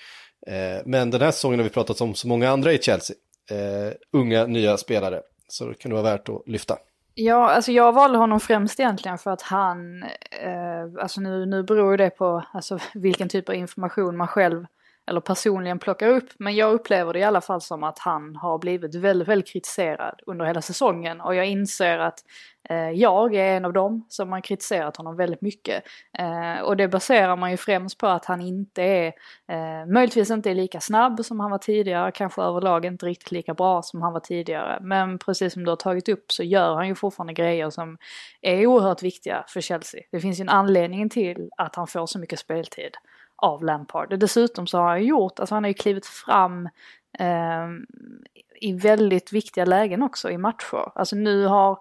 Eh, men den här säsongen har vi pratat om så många andra i Chelsea. Eh, unga, nya spelare. Så det kan det vara värt att lyfta. Ja, alltså jag valde honom främst egentligen för att han, eh, alltså nu, nu beror det på alltså, vilken typ av information man själv eller personligen plockar upp. Men jag upplever det i alla fall som att han har blivit väldigt, väldigt kritiserad under hela säsongen. Och jag inser att eh, jag är en av dem som har kritiserat honom väldigt mycket. Eh, och det baserar man ju främst på att han inte är, eh, möjligtvis inte är lika snabb som han var tidigare, kanske överlag inte riktigt lika bra som han var tidigare. Men precis som du har tagit upp så gör han ju fortfarande grejer som är oerhört viktiga för Chelsea. Det finns ju en anledning till att han får så mycket speltid av Lampard. Dessutom så har han gjort, alltså han har ju klivit fram eh, i väldigt viktiga lägen också i matcher. Alltså nu har,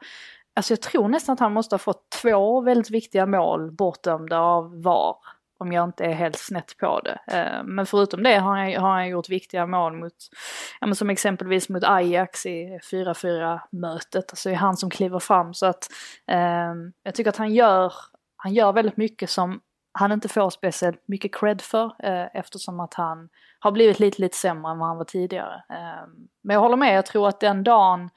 alltså jag tror nästan att han måste ha fått två väldigt viktiga mål bortdömda av VAR. Om jag inte är helt snett på det. Eh, men förutom det har han, har han gjort viktiga mål mot, ja men som exempelvis mot Ajax i 4-4 mötet. Alltså det är han som kliver fram så att eh, jag tycker att han gör, han gör väldigt mycket som han inte får speciellt mycket cred för eh, eftersom att han har blivit lite, lite sämre än vad han var tidigare. Eh, men jag håller med, jag tror att den dagen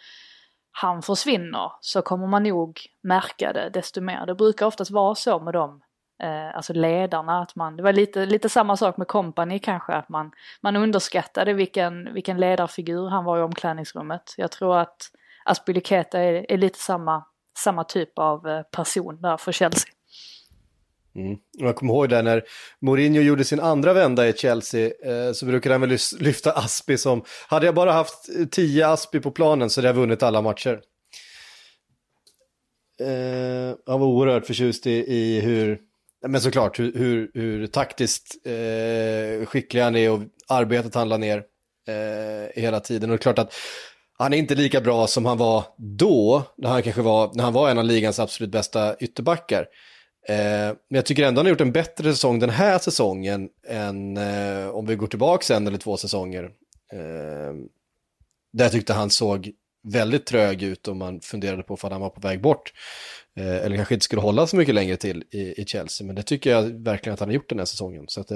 han försvinner så kommer man nog märka det desto mer. Det brukar oftast vara så med dem, eh, alltså ledarna, att man, det var lite, lite samma sak med kompani kanske, att man, man underskattade vilken, vilken ledarfigur han var i omklädningsrummet. Jag tror att Aspiliketa är, är lite samma, samma typ av eh, person där för Chelsea. Mm. Jag kommer ihåg det när Mourinho gjorde sin andra vända i Chelsea eh, så brukade han väl lyfta Aspi som, hade jag bara haft eh, tio Aspi på planen så hade jag vunnit alla matcher. Eh, han var oerhört förtjust i, i hur, men såklart hur, hur, hur taktiskt eh, skicklig han är och arbetet han la ner eh, hela tiden. Och det är klart att han är inte lika bra som han var då, när han kanske var, när han var en av ligans absolut bästa ytterbackar. Eh, men jag tycker ändå han har gjort en bättre säsong den här säsongen än eh, om vi går tillbaka en eller två säsonger. Eh, där jag tyckte han såg väldigt trög ut om man funderade på om han var på väg bort. Eller kanske inte skulle hålla så mycket längre till i, Chelsea. Men det tycker jag verkligen att han har gjort den här säsongen. Så att,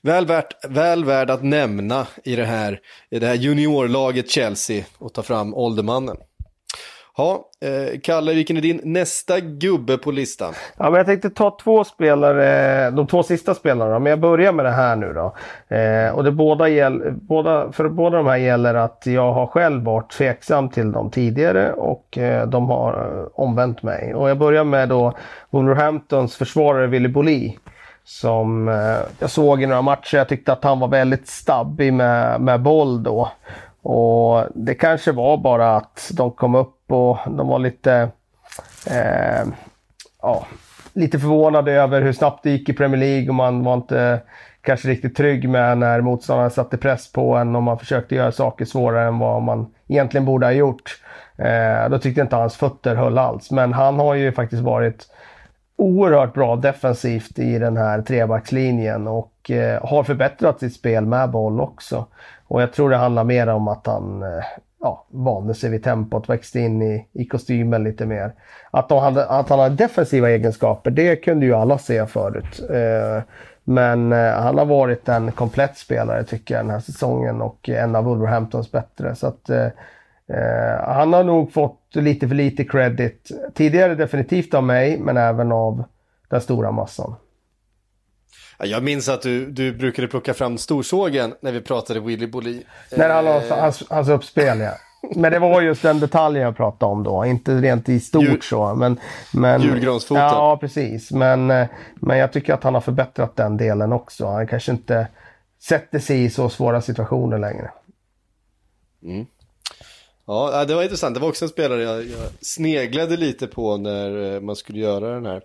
väl, värt, väl värd att nämna i det här, i det här juniorlaget Chelsea och ta fram åldermannen. Ja, eh, Kalle, vilken är din nästa gubbe på listan? Ja, men jag tänkte ta två spelare, de två sista spelarna, men jag börjar med det här nu då. Eh, och det båda gäll, båda, för båda de här gäller att jag har själv varit tveksam till dem tidigare och eh, de har eh, omvänt mig. Och jag börjar med då Wolverhamptons försvarare Willy Boli som eh, jag såg i några matcher. Jag tyckte att han var väldigt stabbig med, med boll då. Och det kanske var bara att de kom upp och de var lite, eh, ja, lite förvånade över hur snabbt det gick i Premier League och man var inte kanske riktigt trygg med när motståndaren satte press på en och man försökte göra saker svårare än vad man egentligen borde ha gjort. Eh, då tyckte jag inte hans fötter höll alls. Men han har ju faktiskt varit oerhört bra defensivt i den här trebackslinjen och eh, har förbättrat sitt spel med boll också. Och jag tror det handlar mer om att han eh, ja, vande sig vid tempot, växte in i, i kostymen lite mer. Att, hade, att han har defensiva egenskaper, det kunde ju alla se förut. Eh, men eh, han har varit en komplett spelare tycker jag den här säsongen och en av Wolverhamptons bättre. Så att, eh, eh, han har nog fått lite för lite credit. Tidigare definitivt av mig, men även av den stora massan. Jag minns att du, du brukade plocka fram storsågen när vi pratade Willy Bolli. När han eh, hans, hans uppspel, ja. Men det var just den detaljen jag pratade om då, inte rent i stort Jul, så. Men, men, julgransfoten. Ja, precis. Men, eh, men jag tycker att han har förbättrat den delen också. Han kanske inte sätter sig i så svåra situationer längre. Mm. Ja, det var intressant. Det var också en spelare jag, jag sneglade lite på när eh, man skulle göra den här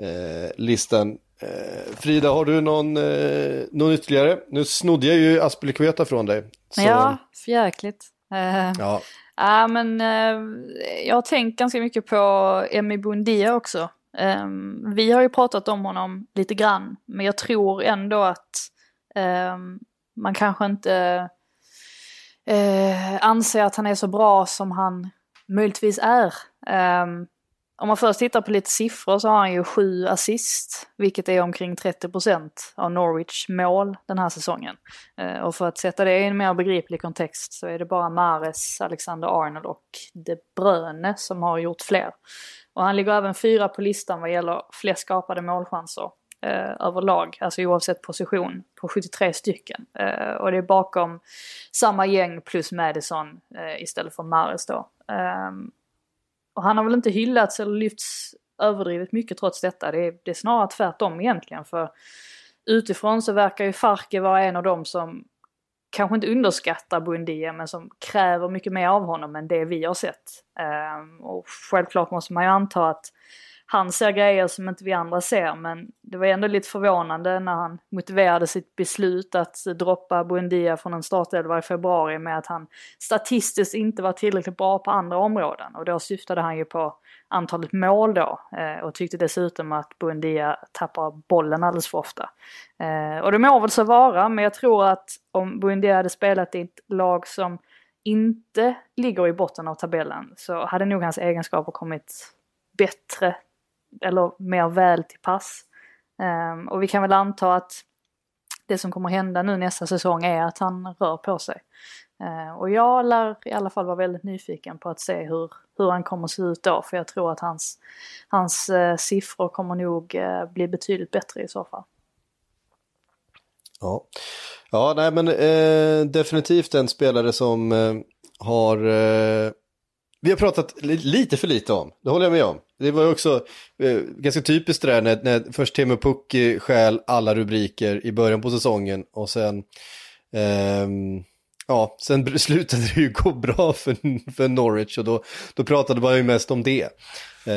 eh, listan. Eh, Frida, har du någon, eh, någon ytterligare? Nu snodde jag ju Aspelekueta från dig. Så... Ja, förjäkligt. Eh, ja. ja, men eh, jag har tänkt ganska mycket på Emmy Bundia också. Eh, vi har ju pratat om honom lite grann, men jag tror ändå att eh, man kanske inte Eh, anser att han är så bra som han möjligtvis är. Um, om man först tittar på lite siffror så har han ju sju assist, vilket är omkring 30% av Norwich mål den här säsongen. Uh, och för att sätta det i en mer begriplig kontext så är det bara Mares, Alexander Arnold och De Bruyne som har gjort fler. Och han ligger även fyra på listan vad gäller flest skapade målchanser eh, överlag, alltså oavsett position, på 73 stycken. Eh, och det är bakom samma gäng plus Madison eh, istället för Mares då. Ehm, och han har väl inte hyllats eller lyfts överdrivet mycket trots detta. Det är, det är snarare tvärtom egentligen. För utifrån så verkar ju Farke vara en av dem som kanske inte underskattar Bundia men som kräver mycket mer av honom än det vi har sett. Ehm, och självklart måste man ju anta att han ser grejer som inte vi andra ser men det var ändå lite förvånande när han motiverade sitt beslut att droppa Buendia från en startelva i februari med att han statistiskt inte var tillräckligt bra på andra områden och då syftade han ju på antalet mål då eh, och tyckte dessutom att Buendia tappar bollen alldeles för ofta. Eh, och det må väl så vara men jag tror att om Buendia hade spelat i ett lag som inte ligger i botten av tabellen så hade nog hans egenskaper kommit bättre eller mer väl till pass. Um, och vi kan väl anta att det som kommer hända nu nästa säsong är att han rör på sig. Uh, och jag lär i alla fall vara väldigt nyfiken på att se hur, hur han kommer se ut då för jag tror att hans, hans uh, siffror kommer nog uh, bli betydligt bättre i så fall. Ja, ja nej men eh, definitivt en spelare som har vi har pratat lite för lite om, det håller jag med om. Det var ju också eh, ganska typiskt det där när, när först Teemu Pukki stjäl alla rubriker i början på säsongen och sen, eh, ja, sen slutade det ju gå bra för, för Norwich och då, då pratade man ju mest om det. Eh,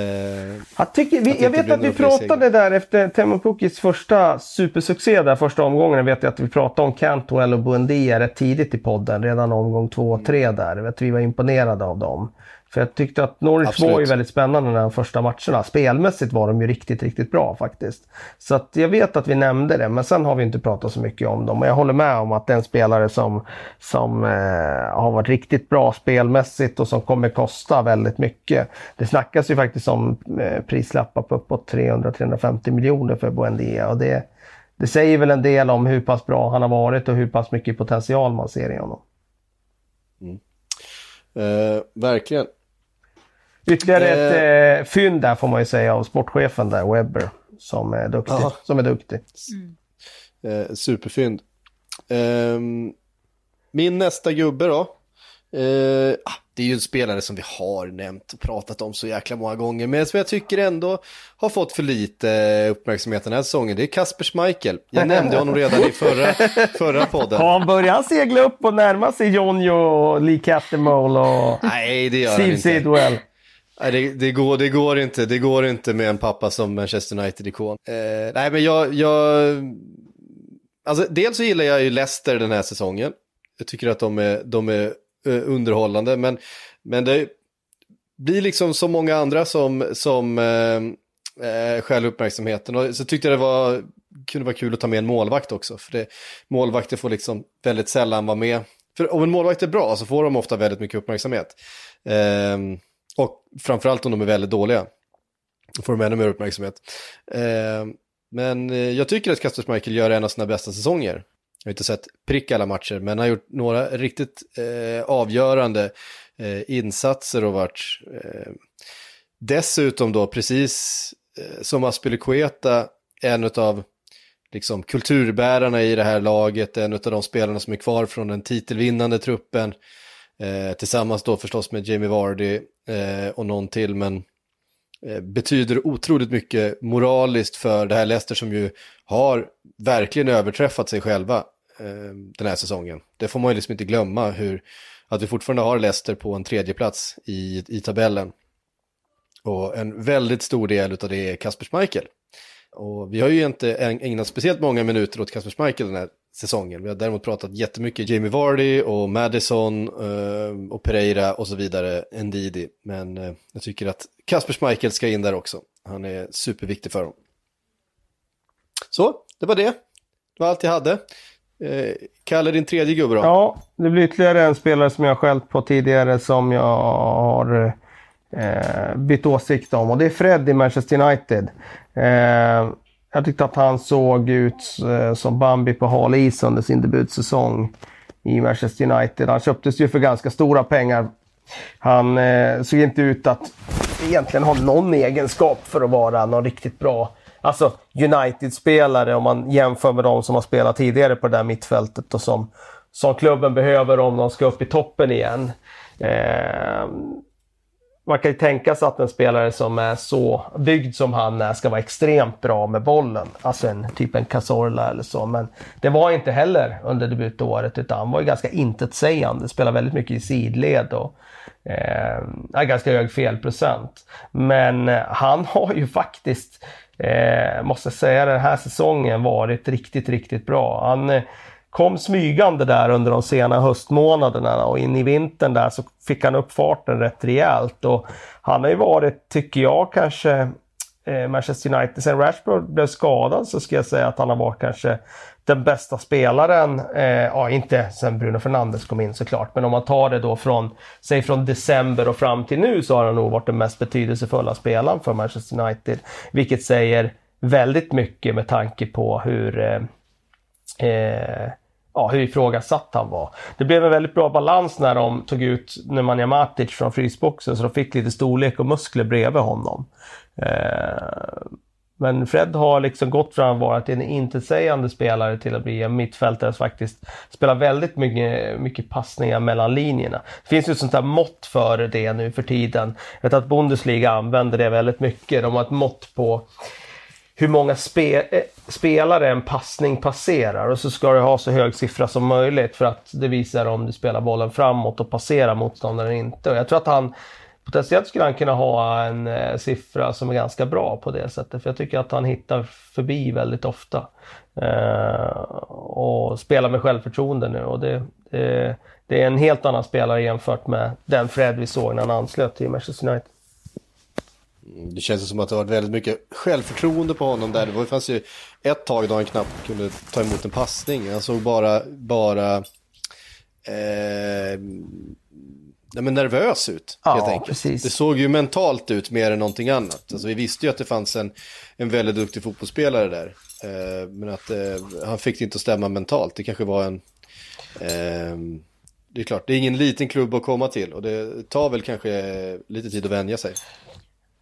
jag, tycker, vi, jag vet att vi pratade där efter Teemu Pukkis första supersuccé där första omgången. Jag vet att vi pratade om Cantwell och Buendia rätt tidigt i podden. Redan omgång två och tre där. Jag vet vi var imponerade av dem. För jag tyckte att Norwich Absolut. var ju väldigt spännande de första matcherna. Spelmässigt var de ju riktigt, riktigt bra faktiskt. Så att jag vet att vi nämnde det, men sen har vi inte pratat så mycket om dem. Och jag håller med om att det är en spelare som, som eh, har varit riktigt bra spelmässigt och som kommer kosta väldigt mycket. Det snackas ju faktiskt om eh, prislappar på uppåt 300-350 miljoner för Buendia. Och det, det säger väl en del om hur pass bra han har varit och hur pass mycket potential man ser i honom. Mm. Eh, verkligen. Ytterligare ett eh, eh, fynd där får man ju säga av sportchefen där, Webber, som är duktig. Som är duktig. Mm. Eh, superfynd. Eh, min nästa gubbe då. Eh, ah, det är ju en spelare som vi har nämnt och pratat om så jäkla många gånger, men som jag tycker ändå har fått för lite uppmärksamhet den här säsongen. Det är Kasper Schmeichel. Jag nämnde honom redan i förra, förra podden. Har han börjat segla upp och närma sig Jonjo och Lee Cattermole och Nej, det gör Steve. Sidwell? Nej, det, det, går, det går inte. Det går inte med en pappa som Manchester United-ikon. Eh, nej, men jag, jag... Alltså, dels så gillar jag ju Leicester den här säsongen. Jag tycker att de är, de är eh, underhållande, men, men det blir liksom så många andra som, som eh, eh skäl uppmärksamheten. Och så tyckte jag det var, kunde vara kul att ta med en målvakt också, för det, målvakter får liksom väldigt sällan vara med. För om en målvakt är bra så får de ofta väldigt mycket uppmärksamhet. Eh, och framförallt om de är väldigt dåliga. Då får de ännu mer uppmärksamhet. Eh, men eh, jag tycker att Kasper Michael gör en av sina bästa säsonger. Jag har inte sett prick alla matcher, men han har gjort några riktigt eh, avgörande eh, insatser och varit eh, dessutom då precis eh, som Aspilicueta en av liksom, kulturbärarna i det här laget, en av de spelarna som är kvar från den titelvinnande truppen. Eh, tillsammans då förstås med Jamie Vardy eh, och någon till, men eh, betyder otroligt mycket moraliskt för det här Leicester som ju har verkligen överträffat sig själva eh, den här säsongen. Det får man ju liksom inte glömma hur, att vi fortfarande har Leicester på en tredje plats i, i tabellen. Och en väldigt stor del av det är Kasper Schmeichel. Och vi har ju inte ägnat speciellt många minuter åt Kasper Schmeichel den här säsongen. Vi har däremot pratat jättemycket Jamie Vardy och Madison eh, och Pereira och så vidare, Ndidi. Men eh, jag tycker att Kasper Schmeichel ska in där också. Han är superviktig för dem. Så, det var det. Det var allt jag hade. Eh, Kalle, din tredje gubbe då? Ja, det blir ytterligare en spelare som jag har skällt på tidigare som jag har eh, bytt åsikt om och det är Fred i Manchester United. Eh, jag tyckte att han såg ut eh, som Bambi på hal is under sin debutsäsong i Manchester United. Han köptes ju för ganska stora pengar. Han eh, såg inte ut att egentligen ha någon egenskap för att vara någon riktigt bra alltså United-spelare om man jämför med de som har spelat tidigare på det där mittfältet och som, som klubben behöver om de ska upp i toppen igen. Eh, man kan ju tänka sig att en spelare som är så byggd som han är ska vara extremt bra med bollen. Alltså en typ en Cazorla eller så. Men det var inte heller under debutåret utan han var ju ganska intetsägande. Spelade väldigt mycket i sidled och eh, ganska hög felprocent. Men eh, han har ju faktiskt, eh, måste säga den här säsongen varit riktigt, riktigt bra. Han eh, kom smygande där under de sena höstmånaderna och in i vintern där så fick han upp farten rätt rejält. Och han har ju varit, tycker jag, kanske eh, Manchester United. Sen Rashford blev skadad så ska jag säga att han har varit kanske den bästa spelaren, eh, ja inte sen Bruno Fernandes kom in såklart, men om man tar det då från, säg från december och fram till nu så har han nog varit den mest betydelsefulla spelaren för Manchester United. Vilket säger väldigt mycket med tanke på hur eh, eh, ja, hur ifrågasatt han var. Det blev en väldigt bra balans när de tog ut Nemanja Matic från frysboxen så de fick lite storlek och muskler bredvid honom. Eh, Men Fred har liksom gått från att vara en intetsägande spelare till att bli en mittfältare som faktiskt spelar väldigt mycket, mycket passningar mellan linjerna. Det finns ju ett sånt där mått för det nu för tiden. Jag vet att Bundesliga använder det väldigt mycket. De har ett mått på hur många spe, eh, spelare en passning passerar och så ska du ha så hög siffra som möjligt för att det visar om du spelar bollen framåt och passerar motståndaren inte. Och jag tror att han potentiellt skulle han kunna ha en eh, siffra som är ganska bra på det sättet. För jag tycker att han hittar förbi väldigt ofta. Eh, och spelar med självförtroende nu och det, det, det, är en helt annan spelare jämfört med den Fred vi såg när han anslöt till Manchester United. Det känns som att det har varit väldigt mycket självförtroende på honom där. Det fanns ju ett tag då han knappt kunde ta emot en passning. Han såg bara, bara eh, nej men nervös ut. Ja, helt enkelt. Precis. Det såg ju mentalt ut mer än någonting annat. Alltså, vi visste ju att det fanns en, en väldigt duktig fotbollsspelare där. Eh, men att eh, han fick det inte att stämma mentalt. Det kanske var en... Eh, det är klart, det är ingen liten klubb att komma till och det tar väl kanske lite tid att vänja sig.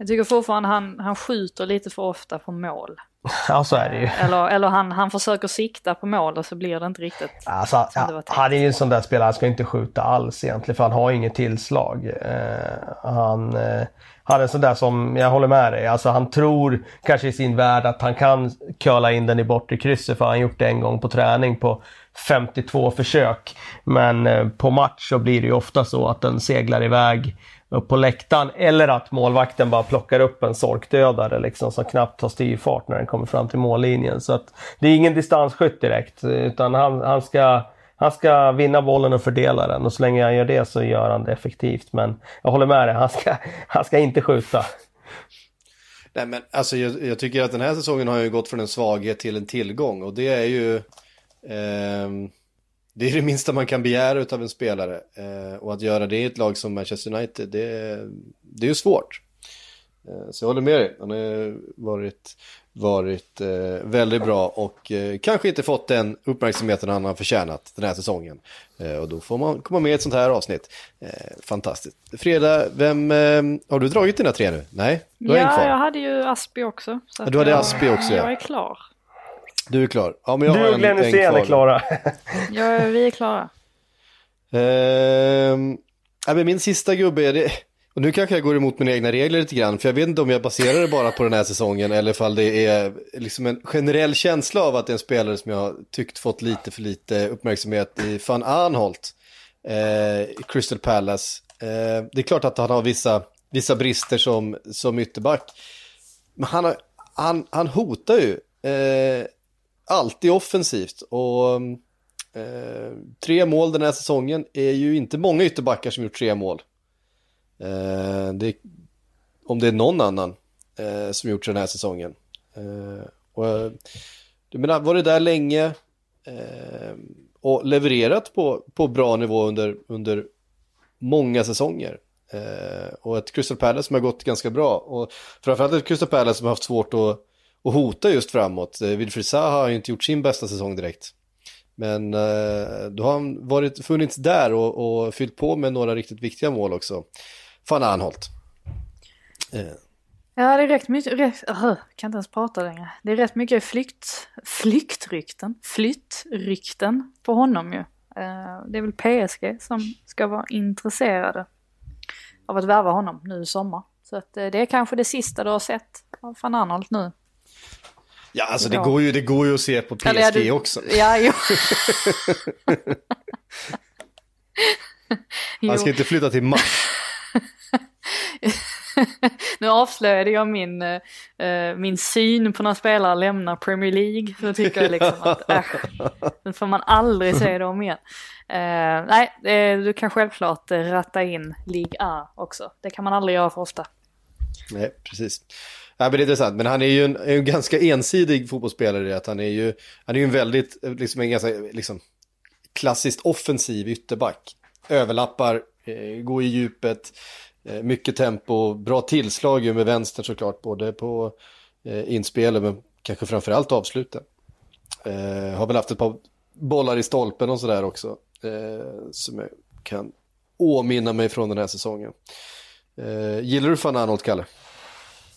Jag tycker fortfarande han, han skjuter lite för ofta på mål. Ja, så är det ju. Eller, eller han, han försöker sikta på mål och så blir det inte riktigt alltså, som det var tänkt. Han är ju en sån där spelare, han ska inte skjuta alls egentligen för han har inget tillslag. Eh, han, eh, han är en sån där som, jag håller med dig, alltså han tror kanske i sin värld att han kan köla in den i bortre krysset för han har gjort det en gång på träning på 52 försök. Men eh, på match så blir det ju ofta så att den seglar iväg upp på läktaren eller att målvakten bara plockar upp en sorkdödare liksom, som knappt har styrfart när den kommer fram till mållinjen. Så att det är ingen distansskytt direkt utan han, han, ska, han ska vinna bollen och fördela den och så länge han gör det så gör han det effektivt. Men jag håller med dig, han ska, han ska inte skjuta. Nej men alltså jag, jag, tycker att den här säsongen har ju gått från en svaghet till en tillgång och det är ju eh, det är det minsta man kan begära av en spelare. Eh, och att göra det i ett lag som Manchester United, det, det är ju svårt. Eh, så jag håller med dig. Han har varit, varit eh, väldigt bra och eh, kanske inte fått den uppmärksamheten han har förtjänat den här säsongen. Eh, och då får man komma med i ett sånt här avsnitt. Eh, fantastiskt. Fredag, vem, har du dragit dina tre nu? Nej? Du har ja, jag hade ju Aspi också. Du hade Aspi också, ja. Jag är klar. Du är klar. Ja, men jag du och Glenn Hysén är klara. ja, vi är klara. Ja, men min sista gubbe är det, och nu kanske jag går emot mina egna regler lite grann, för jag vet inte om jag baserar det bara på den här säsongen eller om det är liksom en generell känsla av att det är en spelare som jag har tyckt fått lite för lite uppmärksamhet i van Arnholt, eh, Crystal Palace. Eh, det är klart att han har vissa, vissa brister som, som ytterback, men han, har, han, han hotar ju. Eh, alltid offensivt och mm, eh, tre mål den här säsongen är ju inte många ytterbackar som gjort tre mål. Eh, det, om det är någon annan eh, som gjort den här säsongen. Eh, och, du menar, varit där länge eh, och levererat på, på bra nivå under, under många säsonger. Eh, och ett Crystal Palace som har gått ganska bra. Och framförallt ett Crystal Palace som har haft svårt att och hota just framåt. Eh, Wilfried Zaha har ju inte gjort sin bästa säsong direkt. Men eh, då har han varit, funnits där och, och fyllt på med några riktigt viktiga mål också. Fan Arnholt. Eh. Ja, det är rätt mycket, rätt, uh, kan inte ens prata längre. Det är rätt mycket flykt, flyktrykten, flyttrykten på honom ju. Uh, det är väl PSG som ska vara intresserade av att värva honom nu i sommar. Så att, uh, det är kanske det sista du har sett av van Arnold nu. Ja, alltså det, går ju, det går ju att se på PSG du, också. Ja, jo. Han ska inte flytta till Mars. nu avslöjade jag min, uh, min syn på när spelare lämnar Premier League. Så tycker jag liksom att äh, nu får man aldrig se dem igen. Uh, nej, uh, du kan självklart ratta in League A också. Det kan man aldrig göra för ofta. Nej, precis. Ja, men det är intressant, men han är ju en, en ganska ensidig fotbollsspelare. Att han är ju han är ju en väldigt, liksom en ganska liksom, klassiskt offensiv ytterback. Överlappar, eh, går i djupet, eh, mycket tempo, bra tillslag ju med vänster såklart, både på eh, inspelet men kanske framförallt avsluten. Eh, har väl haft ett par bollar i stolpen och sådär också, eh, som jag kan åminna mig från den här säsongen. Eh, gillar du fan Arnold, Kalle?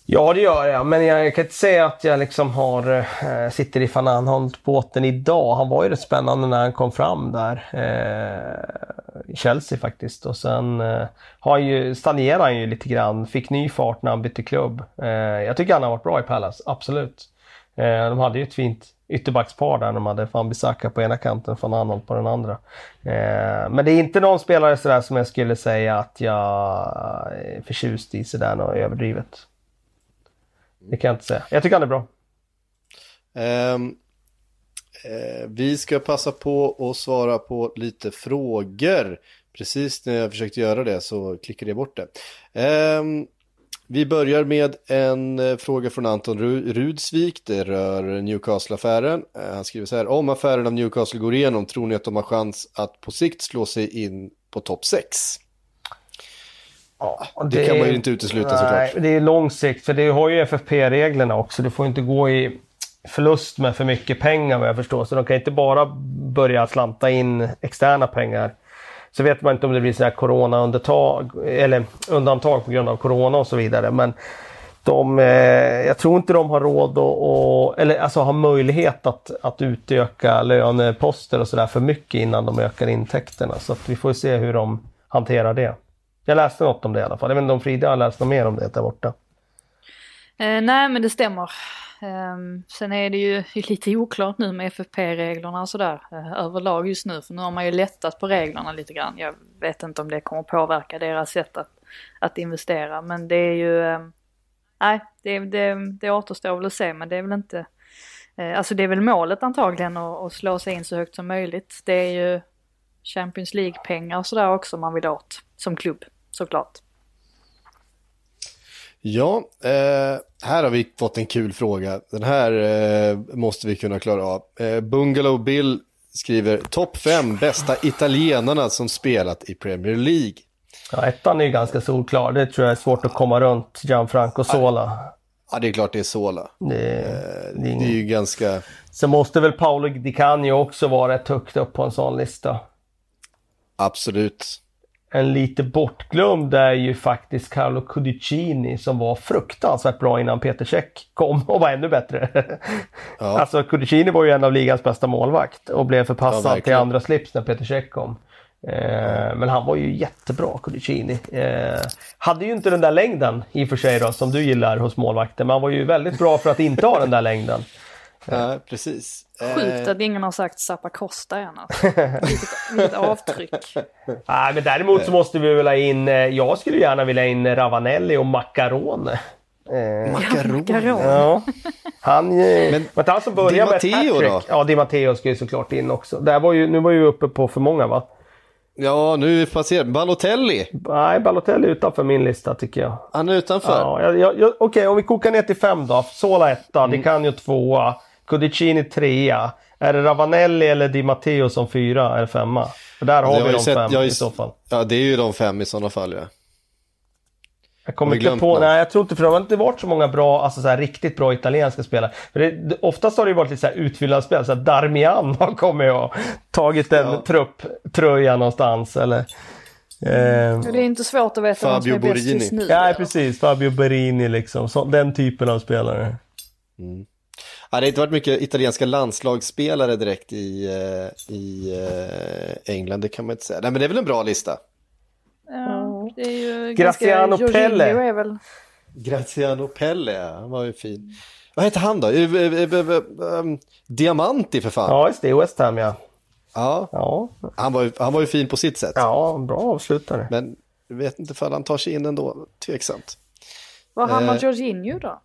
Ja, det gör jag. Men jag kan inte säga att jag liksom har, äh, sitter i van Anholt-båten idag. Han var ju rätt spännande när han kom fram där. Äh, I Chelsea faktiskt. Och sen äh, har ju, stagnerade han ju lite grann. Fick ny fart när han bytte klubb. jag tycker han har varit bra i Palace, absolut. de hade ju ett fint ytterbackspar där. De hade Van Bissaka på ena kanten, och van Anholt på den andra. Eh, men det är inte någon spelare sådär som jag skulle säga att jag är förtjust i sådär något överdrivet. Det kan jag inte säga. Jag tycker han är bra. Um, vi ska passa på att svara på lite frågor. Precis när jag försökte göra det så klickade jag bort det. Um, vi börjar med en eh, fråga från Anton Rudsvik. Det rör Newcastle-affären. Eh, han skriver så här. Om affären av Newcastle går igenom, tror ni att de har chans att på sikt slå sig in på topp 6? Ja, det, det, kan man ju inte utesluta nej, såklart. Det är lång sikt, för det har ju FFP-reglerna också. Du får inte gå i förlust med för mycket pengar vad jag förstår. Så de kan inte bara börja slanta in externa pengar så vet man inte om det blir sådana corona-undantag eller undantag på grund av corona och så vidare. Men de, eh, jag tror inte de har råd och, eller alltså har möjlighet att, att utöka löneposter och sådär för mycket innan de ökar intäkterna. Så att vi får se hur de hanterar det. Jag läste något om det i alla fall. Jag vet inte om Frida har läst något mer om det där borta. Eh, nej men det stämmer. Um, sen är det ju lite oklart nu med FFP-reglerna och sådär uh, överlag just nu. För nu har man ju lättat på reglerna lite grann. Jag vet inte om det kommer påverka deras sätt att, att investera. Men det är ju, um, nej det, det, det återstår väl att se men det är väl inte, uh, alltså det är väl målet antagligen att, att slå sig in så högt som möjligt. Det är ju Champions League-pengar och sådär också man vill åt som klubb såklart. Ja, eh, här har vi fått en kul fråga. Den här eh, måste vi kunna klara av. Eh, Bungalow Bill skriver topp fem bästa italienarna som spelat i Premier League. Ja, ettan är ju ganska solklar. Det tror jag är svårt att komma runt. Gianfranco Sola. Ja, det är klart det är Sola. Det, eh, det, är, det är ju ganska... Sen måste väl Paolo Di Canio också vara rätt högt upp på en sån lista. Absolut en lite bortglömd är ju faktiskt Carlo Cudicini som var fruktansvärt bra innan Peter Cech kom och var ännu bättre. Ja. Alltså Cudicini var ju en av ligans bästa målvakt och blev förpassad ja, till andra slips när Peter Cech kom. Eh, men han var ju jättebra, Cudicini. Eh, hade ju inte den där längden i och för sig då, som du gillar hos målvakter, men han var ju väldigt bra för att inte ha den där längden. Ja, precis. Sjukt att ingen har sagt Zappa Costa än. Alltså. Vilket, avtryck. Nej, men däremot så måste vi väl ha in, eh, jag skulle gärna vilja ha in Ravanelli och Macarone. Eh, Macaron. Ja. Han, eh, men, var han som började med ett hattrick? Ja, Di Matteo ska ju såklart in också. Där var ju, nu var ju uppe på för många va? Ja, nu är vi passerat. Balotelli? Nej, Balotelli är utanför min lista tycker jag. Han är utanför? Ja, Okej, okay, om vi kokar ner till fem då. Sola etta, mm. Di Canio tvåa. Cudicini trea. Är det Ravanelli eller Di Matteo som fyra eller femma? För där har vi de sett, fem jag, i så fall. Ja, det är ju de fem i sådana fall ja. Jag kommer inte på, någon. nej jag tror inte, för det har inte varit så många bra, alltså så här, riktigt bra italienska spelare. För det, oftast har det ju varit lite så här utfyllnadsspel, så att Darmian har kommit och tagit en ja. trupptröja någonstans eller... Eh, det är inte svårt att veta Fabio vem som är bäst just nu. Ja, precis. Fabio Borini liksom. Så, den typen av spelare. Mm. Ja, det har inte varit mycket italienska landslagsspelare direkt i, eh, i eh, England, det kan man inte säga. Nej, men det är väl en bra lista. Ja, det är ju Graziano ganska... Pelle. Är väl... Graziano Pelle. Han var ju fin. Vad heter han då? Um, Diamanti för fan. Ja, just det. West Ham, ja. Ja, ja. Han, var ju, han var ju fin på sitt sätt. Ja, bra avslutare. Men jag vet inte ifall han tar sig in ändå. Tveksamt. Vad hamnar eh. Jorginho då?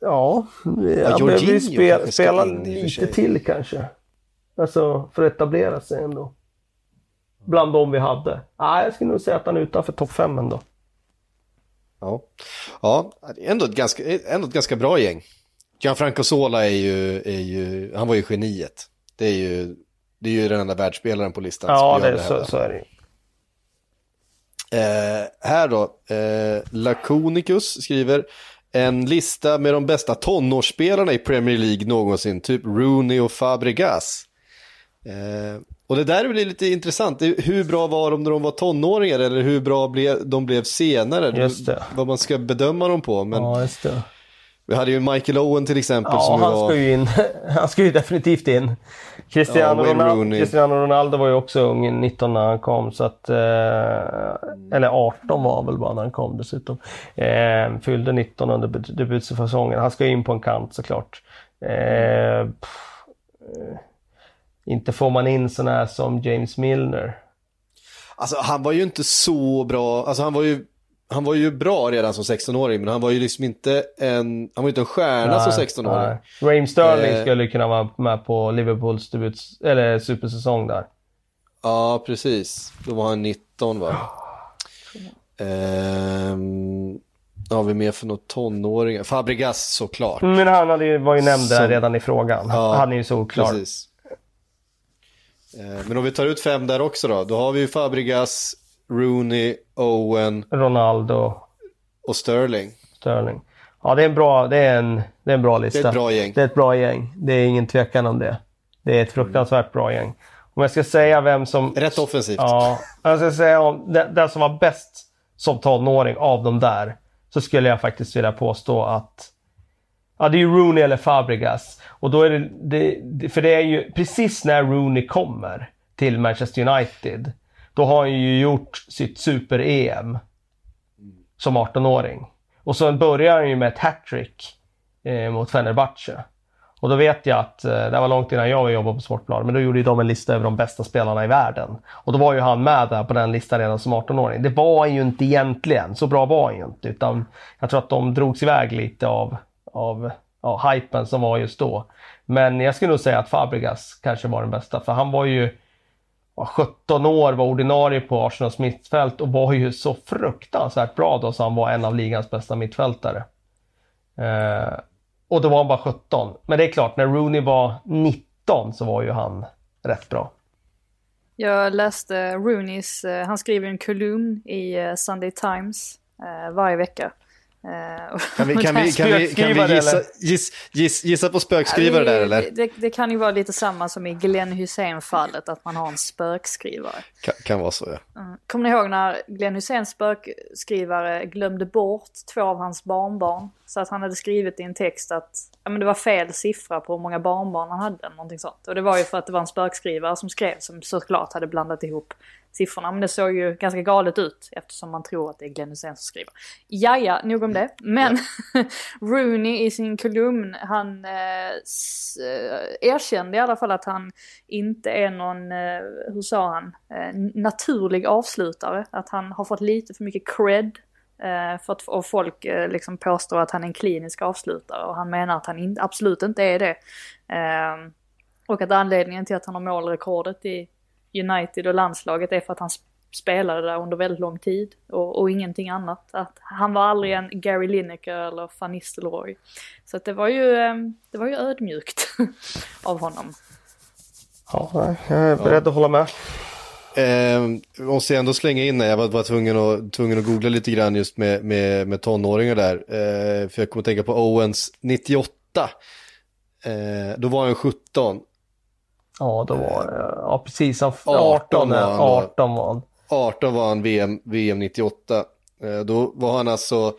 Ja, ja han behöver spe, spela lite till kanske. Alltså för att etablera sig ändå. Bland de vi hade. Ah, jag skulle nog säga att han är utanför topp 5 ändå. Ja, ja ändå, ett ganska, ändå ett ganska bra gäng. Gianfranco Sola är ju, är ju, han var ju geniet. Det är ju, det är ju den enda världsspelaren på listan. Ja, det, det så, så, är det eh, Här då, eh, Laconicus skriver, en lista med de bästa tonårsspelarna i Premier League någonsin, typ Rooney och Fabregas. Eh, Och det där blir lite intressant. Hur bra var de när de var tonåringar eller hur bra de blev senare? Just det. Vad man ska bedöma dem på. Men ja, just det. Vi hade ju Michael Owen till exempel. Ja, som han, var... ska ju in. han ska ju definitivt in. Cristiano, Ja, Ronaldo. Cristiano Ronaldo var ju också ung 19 när han kom. Så att, eh, eller 18 var han väl bara när han kom dessutom. Eh, fyllde 19 under debut- debutsäsongen. Han ska ju in på en kant såklart. Eh, pff, eh, inte får man in sådana här som James Milner. Alltså han var ju inte så bra. Alltså han var ju, han var ju bra redan som 16-åring. Men han var ju liksom inte en, han var ju inte en stjärna som 16-åring. nej. Raheem Sterling Eh. skulle kunna vara med på Liverpools debut, eller supersäsong där. Ja, precis. Då var han 19 va? Ehm, vad har vi mer för något tonåringar? Fabregas såklart. Men han hade ju, var ju nämnd där redan i frågan. Ja, han är ju solklar. Precis. Eh, Men om vi tar ut fem där också då. Då har vi ju Fabregas, Rooney, Owen Ronaldo, och Sterling. Sterling. Ja, det är en bra, det är en, det är en bra lista. Det är ett bra gäng. Det är ett bra gäng. Det är ingen tvekan om det. Det är ett fruktansvärt bra gäng. Om jag ska säga vem som... Rätt offensivt. Ja, om jag ska säga om den, den som var bäst som tonåring av de där. Så skulle jag faktiskt vilja påstå att Ja, det är ju Rooney eller Fabregas. Och då är det, det, det, för det är ju precis när Rooney kommer till Manchester United. Då har han ju gjort sitt super-EM. Som 18-åring. Och så börjar han ju med ett hattrick eh, mot Fenerbahce. Och då vet jag att, eh, det var långt innan jag jobbade på Sportbladet, men då gjorde ju de en lista över de bästa spelarna i världen. Och då var ju han med där på den listan redan som 18-åring. Det var han ju inte egentligen, så bra var han ju inte. Utan jag tror att de drogs iväg lite av, av ja, hypen som var just då. Men jag skulle nog säga att Fabregas kanske var den bästa, för han var ju var 17 år, var ordinarie på Arsenals mittfält och var ju så fruktansvärt bra då så han var en av ligans bästa mittfältare. Eh, och då var han bara 17. Men det är klart, när Rooney var 19 så var ju han rätt bra. Jag läste Rooneys, eh, han skriver en kolumn i eh, Sunday Times eh, varje vecka. Eh, Kan vi, kan vi, kan vi, kan vi gissa, giss, giss, gissa på spökskrivare där eller? Det, det, kan ju vara lite samma som i Glenn Hussein-fallet, att man har en spökskrivare. Kan, kan vara så ja. Kommer ni ihåg när Glenn Husseins spökskrivare glömde bort två av hans barnbarn? Så att han hade skrivit i en text att ja, men det var fel siffra på hur många barnbarn han hade. Någonting sånt. Och det var ju för att det var en spökskrivare som skrev som såklart hade blandat ihop siffrorna. Men det såg ju ganska galet ut eftersom man tror att det är Glenn Hussein som skriver. Jaja, nog om det. Men Rooney i sin kolumn, han eh, eh, erkände i alla fall att han inte är någon, eh, hur sa han, eh, naturlig avslutare. Att han har fått lite för mycket cred. Eh, för att och folk eh, liksom påstår att han är en klinisk avslutare och han menar att han in, absolut inte är det. Eh, och att anledningen till att han har målrekordet i United och landslaget är för att han sp- spelade där under väldigt lång tid och, och ingenting annat. Att han var aldrig en Gary Lineker eller Van Nistelrooy. Så att det var ju, eh, det var ju ödmjukt av honom. Ja, jag är beredd att hålla med. Eh, måste jag ändå slänga in, jag var bara tvungen att, tvungen att googla lite grann just med, med, med tonåringar där. Eh, för jag kommer att tänka på Owens 98. Eh, då var han 17. Ja, då var det, ja precis. Han, 18 18, var han då. 18 var han. 18 var han VM, VM 98. Eh, då var han alltså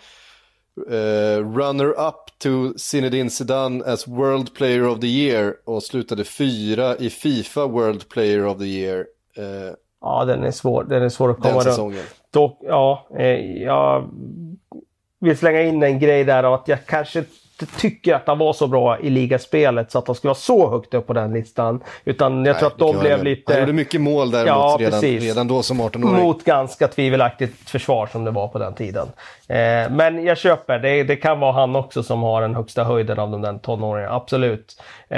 eh, runner-up to Zinedine Zidane as World Player of the Year och slutade fyra i Fifa World Player of the Year eh, Ja, den är svår, den är svår att komma den runt. säsongen. Dock, ja, eh, jag vill slänga in en grej där av att jag kanske inte tycker att han var så bra i ligaspelet så att han skulle vara så högt upp på den listan. Utan jag tror att de blev vara- lite... Han gjorde mycket mål däremot Ja, redan, precis. redan då som 18-åring. mot ganska tvivelaktigt försvar som det var på den tiden. Eh, men jag köper, det, det kan vara han också som har den högsta höjden av de där tonåringarna, absolut. Eh,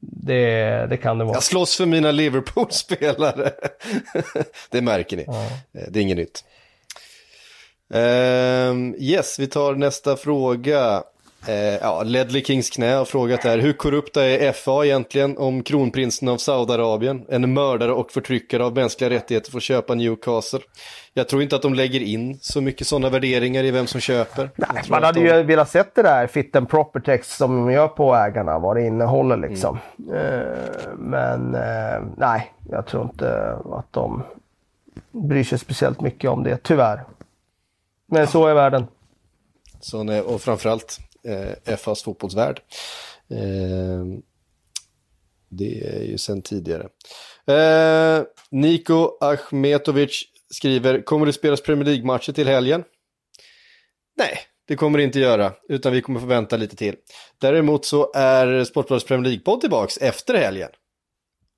det, det kan det vara. Jag slåss för mina Liverpool-spelare. det märker ni. Eh, Det är inget nytt. Ehm, yes, vi tar nästa fråga. Eh, ja, Ledley Kings knä har frågat här, hur korrupta är FA egentligen om kronprinsen av Saudiarabien, en mördare och förtryckare av mänskliga rättigheter får köpa Newcastle? Jag tror inte att de lägger in så mycket sådana värderingar i vem som köper. Nej, man hade de... ju velat sett det där fit and proper text som de gör på ägarna, vad det innehåller liksom. Mm. Eh, men eh, nej, jag tror inte att de bryr sig speciellt mycket om det, tyvärr. Men så är världen. Så, och framförallt eh, FAs fotbollsvärld. Eh, det är ju sen tidigare. Eh, Niko Achmetovic skriver, kommer det spelas Premier League-matcher till helgen? Nej, det kommer det inte göra, utan vi kommer få vänta lite till. Däremot så är Sportbladets Premier League-podd tillbaks efter helgen.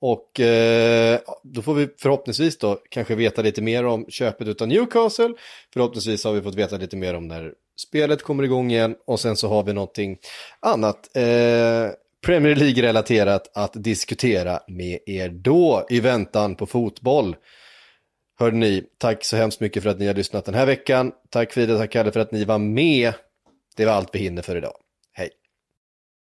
Och eh, då får vi förhoppningsvis då kanske veta lite mer om köpet av Newcastle. Förhoppningsvis har vi fått veta lite mer om när spelet kommer igång igen och sen så har vi någonting annat eh, Premier League-relaterat att diskutera med er då i väntan på fotboll. Hörde ni, tack så hemskt mycket för att ni har lyssnat den här veckan. Tack Frida, tack Kalle för att ni var med. Det var allt vi hinner för idag.